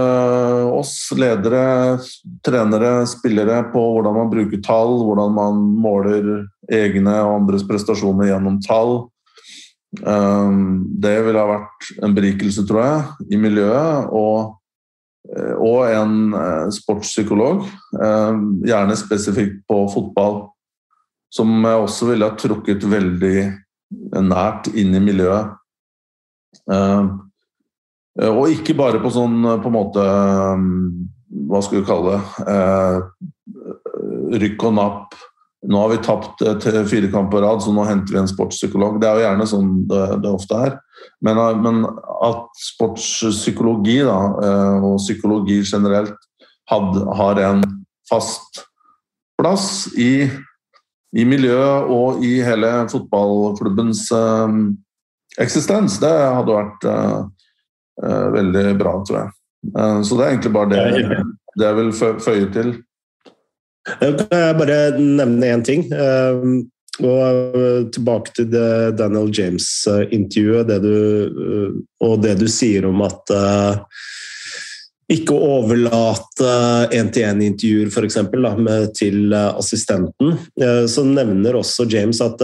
oss ledere, trenere, spillere på hvordan man bruker tall, hvordan man måler egne og andres prestasjoner gjennom tall. Eh, det ville ha vært en berikelse, tror jeg, i miljøet. og og en eh, sportspsykolog, eh, gjerne spesifikt på fotball, som jeg også ville ha trukket veldig nært inn i miljøet. Og ikke bare på sånn på en måte Hva skal vi kalle det? Rykk og napp nå har vi tapt fire kamper på rad, så nå henter vi en sportspsykolog. Det er jo gjerne sånn det, det ofte er. Men, men, at sportspsykologi da, eh, og psykologi generelt had, har en fast plass i, i miljøet og i hele fotballklubbens eh, eksistens, det hadde vært uh, uh, veldig bra, tror jeg. Eh, så det er egentlig bare det, det jeg vil føye til. Jeg kan bare nevne én ting. Og eh, tilbake til det Daniel James-intervjuet eh, og det du sier om at uh, ikke overlate én-til-én-intervjuer eksempel, til assistenten. Så nevner også James at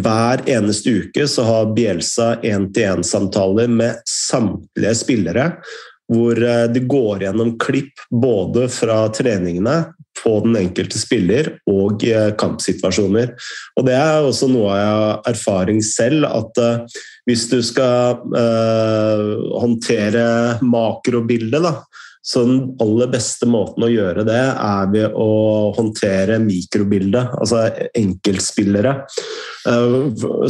hver eneste uke så har Bielsa én-til-én-samtaler med samtlige spillere. Hvor de går gjennom klipp både fra treningene på den enkelte spiller og eh, kampsituasjoner. Og Det er også noe jeg har erfaring selv, at uh, hvis du skal uh, håndtere makrobildet, da, så den aller beste måten å gjøre det, er ved å håndtere mikrobildet, altså enkeltspillere. Eh,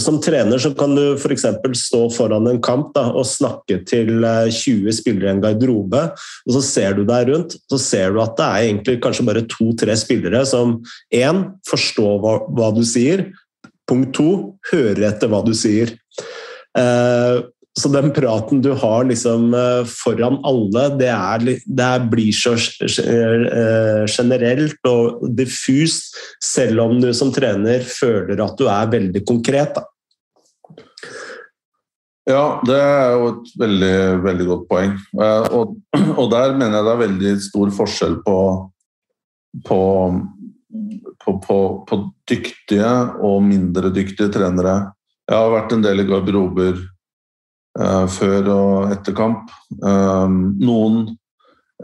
som trener så kan du f.eks. stå foran en kamp da, og snakke til 20 eh, spillere i en garderobe, og så ser du deg rundt, så ser du at det er egentlig kanskje bare to-tre spillere som én forstår hva, hva du sier, punkt to hører etter hva du sier. Uh, så den praten du har liksom eh, foran alle, det, er, det blir så eh, generelt og diffust, selv om du som trener føler at du er veldig konkret. Da. Ja, det er jo et veldig, veldig godt poeng. Eh, og, og, der mener jeg det er veldig stor forskjell på, på, på, på dyktige og mindre dyktige trenere. Jeg har vært en del i garderober før og etter kamp. Eh, noen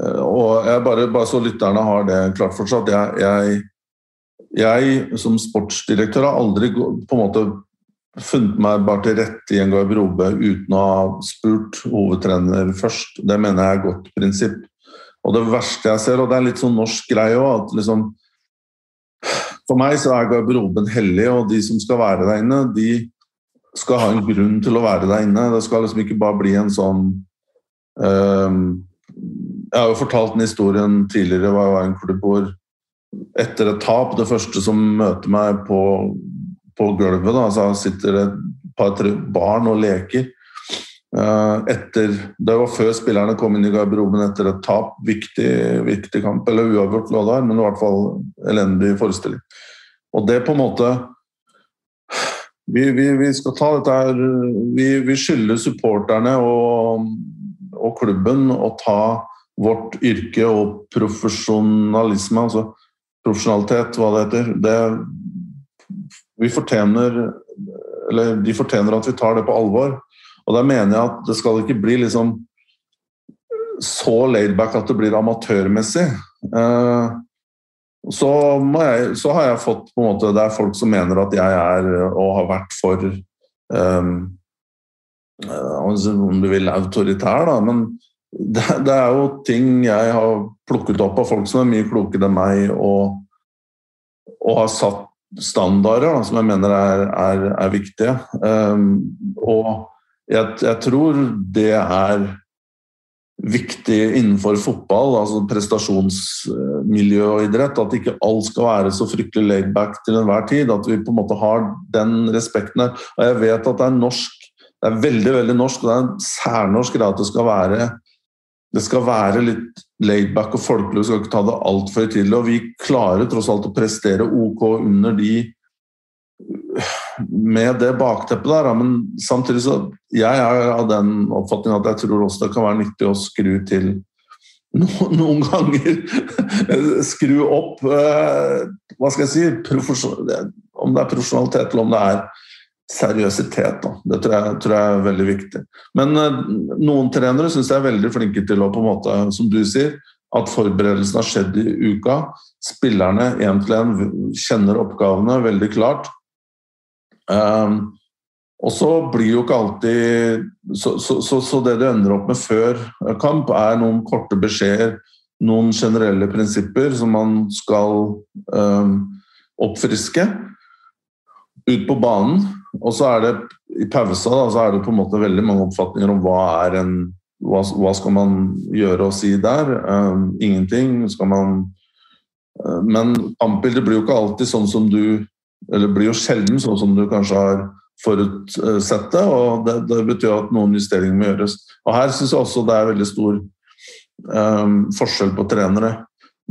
eh, Og jeg bare, bare så lytterne har det klart fortsatt. jeg, jeg, jeg som sportsdirektør har aldri på en måte funnet meg bare til rette i en garderobe uten å ha spurt hovedtrener først. Det mener jeg er et godt prinsipp. Og det verste jeg ser, og det er litt sånn norsk greie òg, at liksom For meg så er garderoben hellig, og de som skal være der inne, de skal ha en grunn til å være der inne. Det skal liksom ikke bare bli en sånn um, Jeg har jo fortalt den historien tidligere, var i en klubb hvor etter et tap, det første som møter meg på, på gulvet, da, så sitter det et par-tre barn og leker. Uh, etter, det var før spillerne kom inn i garderoben etter et tap. Viktig, viktig kamp, eller uavgjort lå der, men i hvert fall elendig forestilling. Og det på en måte vi, vi, vi, skal ta dette her Vi, vi skylder supporterne og, og, klubben å ta vårt yrke og profesjonalisme, altså profesjonalitet, hva det heter det, Vi fortjener Eller de fortjener at vi tar det på alvor. Og der mener jeg at det skal ikke bli liksom så laidback at det blir amatørmessig. Uh, så, jeg, så, har jeg fått på en måte Det er folk som mener at jeg er og har vært for um, Om du vil autoritær, da. Men det, det, er jo ting jeg har plukket opp av folk som er mye klokere enn meg, og, og har satt standarder da, som jeg mener er, er, er viktige. Um, og jeg, jeg tror det er viktig innenfor fotball, altså prestasjonsmiljø og idrett. At ikke alt skal være så fryktelig laidback til enhver tid. At vi på en måte har den respekten her. Og jeg vet at det er norsk, det er veldig veldig norsk, og det er en særnorsk greie at det skal være det skal være litt laidback og folkelig, vi skal ikke ta det altfor høytidelig. Og vi klarer tross alt å prestere OK under de med det bakteppet der, men samtidig så Jeg er av den oppfatning at jeg tror også det kan være nyttig å skru til noen, ganger skru opp eh, Hva skal jeg si Om det er profesjonalitet eller om det er seriøsitet. Da. Det tror jeg, tror jeg, er veldig viktig. Men eh, noen trenere syns jeg er veldig flinke til å, på en måte, som du sier, at forberedelsen har skjedd i uka. Spillerne én til én kjenner oppgavene veldig klart. Um, og så blir jo ikke alltid så, så, så, så, det du ender opp med før kamp, er noen korte beskjeder, noen generelle prinsipper som man skal um, oppfriske ut på banen. Og så er det i pausa da, så er det på en måte veldig mange oppfatninger om hva er en hva, hva skal man gjøre og si der? Um, ingenting. Skal man uh, Men kampbildet blir jo ikke alltid sånn som du eller blir jo sjelden sånn som du kanskje har forutsett det. og det, det, betyr at noen justeringer må gjøres. Og Her syns jeg også det er veldig stor um, forskjell på trenere.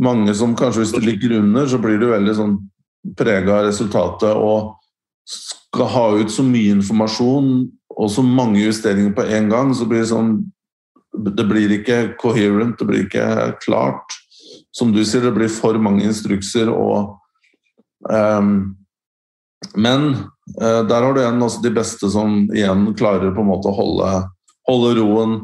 Mange som kanskje hvis du ligger under, så blir du veldig sånn prega av resultatet og skal ha ut så mye informasjon og så mange justeringer på en gang, så blir det sånn Det blir ikke coherent, det blir ikke klart. Som du sier, det blir for mange instrukser og um, men eh, der har du igjen også de beste som igjen klarer på en måte å holde, holde roen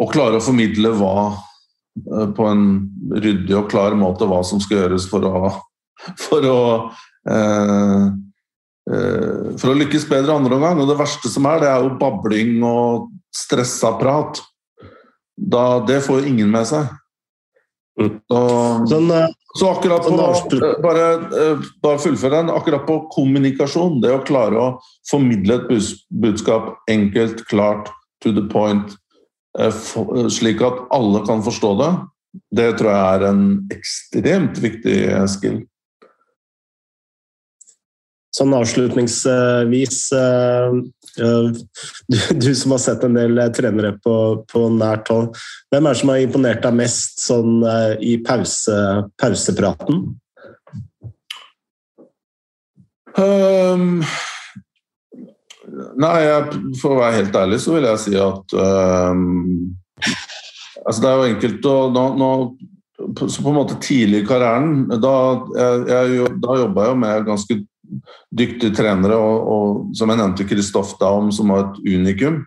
og klarer å formidle hva eh, på en ryddig og klar måte hva som skal gjøres for å, for å, eh, eh, for å lykkes bedre andre omgang. Og det verste som er, det er jo babling og stressa prat. Da, det får ingen med seg. Mm. Og, sånn, så akkurat på bare, eh, bare fullfør den. Akkurat på kommunikasjon, det å klare å formidle et budskap enkelt, klart, to the point, eh, slik at alle kan forstå det, det tror jeg er en ekstremt viktig skill. Sånn avslutningsvis eh, du, du, som har sett en del trenere på, på nært hold. Hvem er det som har imponert deg mest sånn, eh, i pause, pausepraten? Um, nei, jeg, for å være helt ærlig så vil jeg si at um, altså Det er jo enkelt å nå, nå, Så på en måte tidlig i karrieren Da, jeg, jeg, da jobba jeg med ganske dyktige trenere, og, og som jeg nevnte, Kristoff Daum, som var et unikum.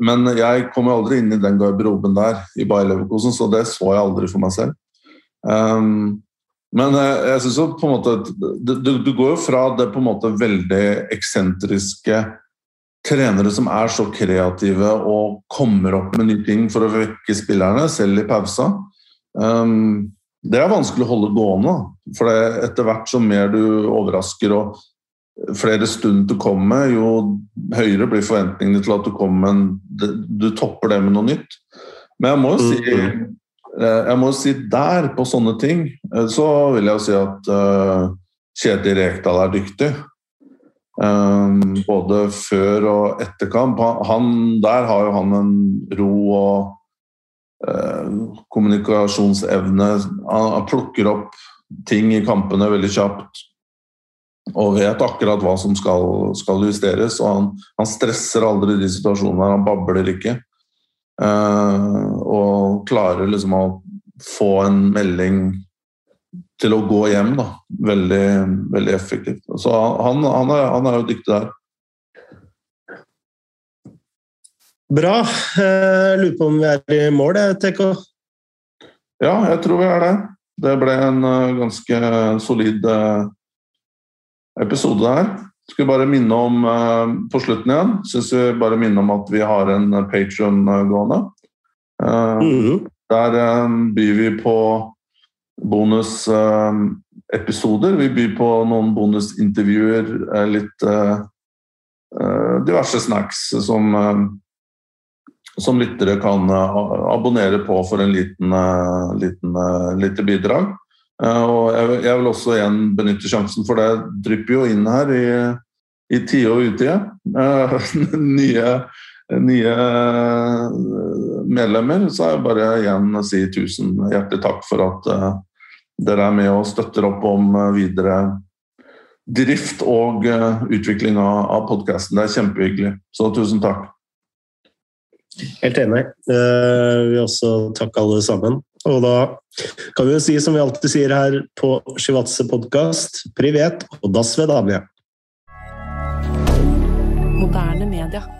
Men jeg kom aldri inn i den garderoben der i Bayer Leverkosen, så det så jeg aldri for meg selv. Um, Men jeg, jeg synes jo på en måte du, går jo fra det på en måte veldig eksentriske trenere som er så kreative og kommer opp med nye ting for å vekke spillerne, selv i pausa. Um, det er vanskelig å holde gående. For etter hvert som mer du overrasker og flere stund du kommer, jo høyere blir forventningene til at du kommer med Du topper det med noe nytt. Men jeg må jo si mm. eh, jeg må si der, på sånne ting, eh, så vil jeg jo si at uh, Kjetil Rekdal er dyktig. Både før og etter kamp. Han, der har jo han en ro og kommunikasjonsevne. Han, han plukker opp ting i kampene veldig kjapt og vet akkurat hva som skal, skal justeres. og han, han, stresser aldri de situasjonene, han babler ikke. Uh, og klarer liksom å få en melding til å gå hjem da. veldig, veldig effektivt. Så han, han, er, han er jo dyktig der. Bra. Jeg lurer på om vi er i mål, TK? Ja, jeg tror vi er det. Det ble en eh, ganske solid uh, episode her. Skal bare minne om på slutten igjen, synes vi bare minne om at vi har en Patrion gående. Mm -hmm. Der byr vi på bonusepisoder. vi byr på noen bonusintervjuer, litt diverse snacks som, som lyttere kan abonnere på for en liten, liten lite bidrag. Eh, og jeg vil også igjen benytte sjansen, for det drypper jo inn her i, i tide og utide. Eh, nye, nye medlemmer. Så jeg bare igjen si tusen hjertelig takk for at eh, dere er med og støtter opp om videre drift og utvikling av podkasten. Det er kjempehyggelig. Så tusen takk. Helt enig. Vi vil også takke alle sammen. Og da kan vi jo si som vi alltid sier her på Shivatse podkast, privet og das vedanje. Moderne media.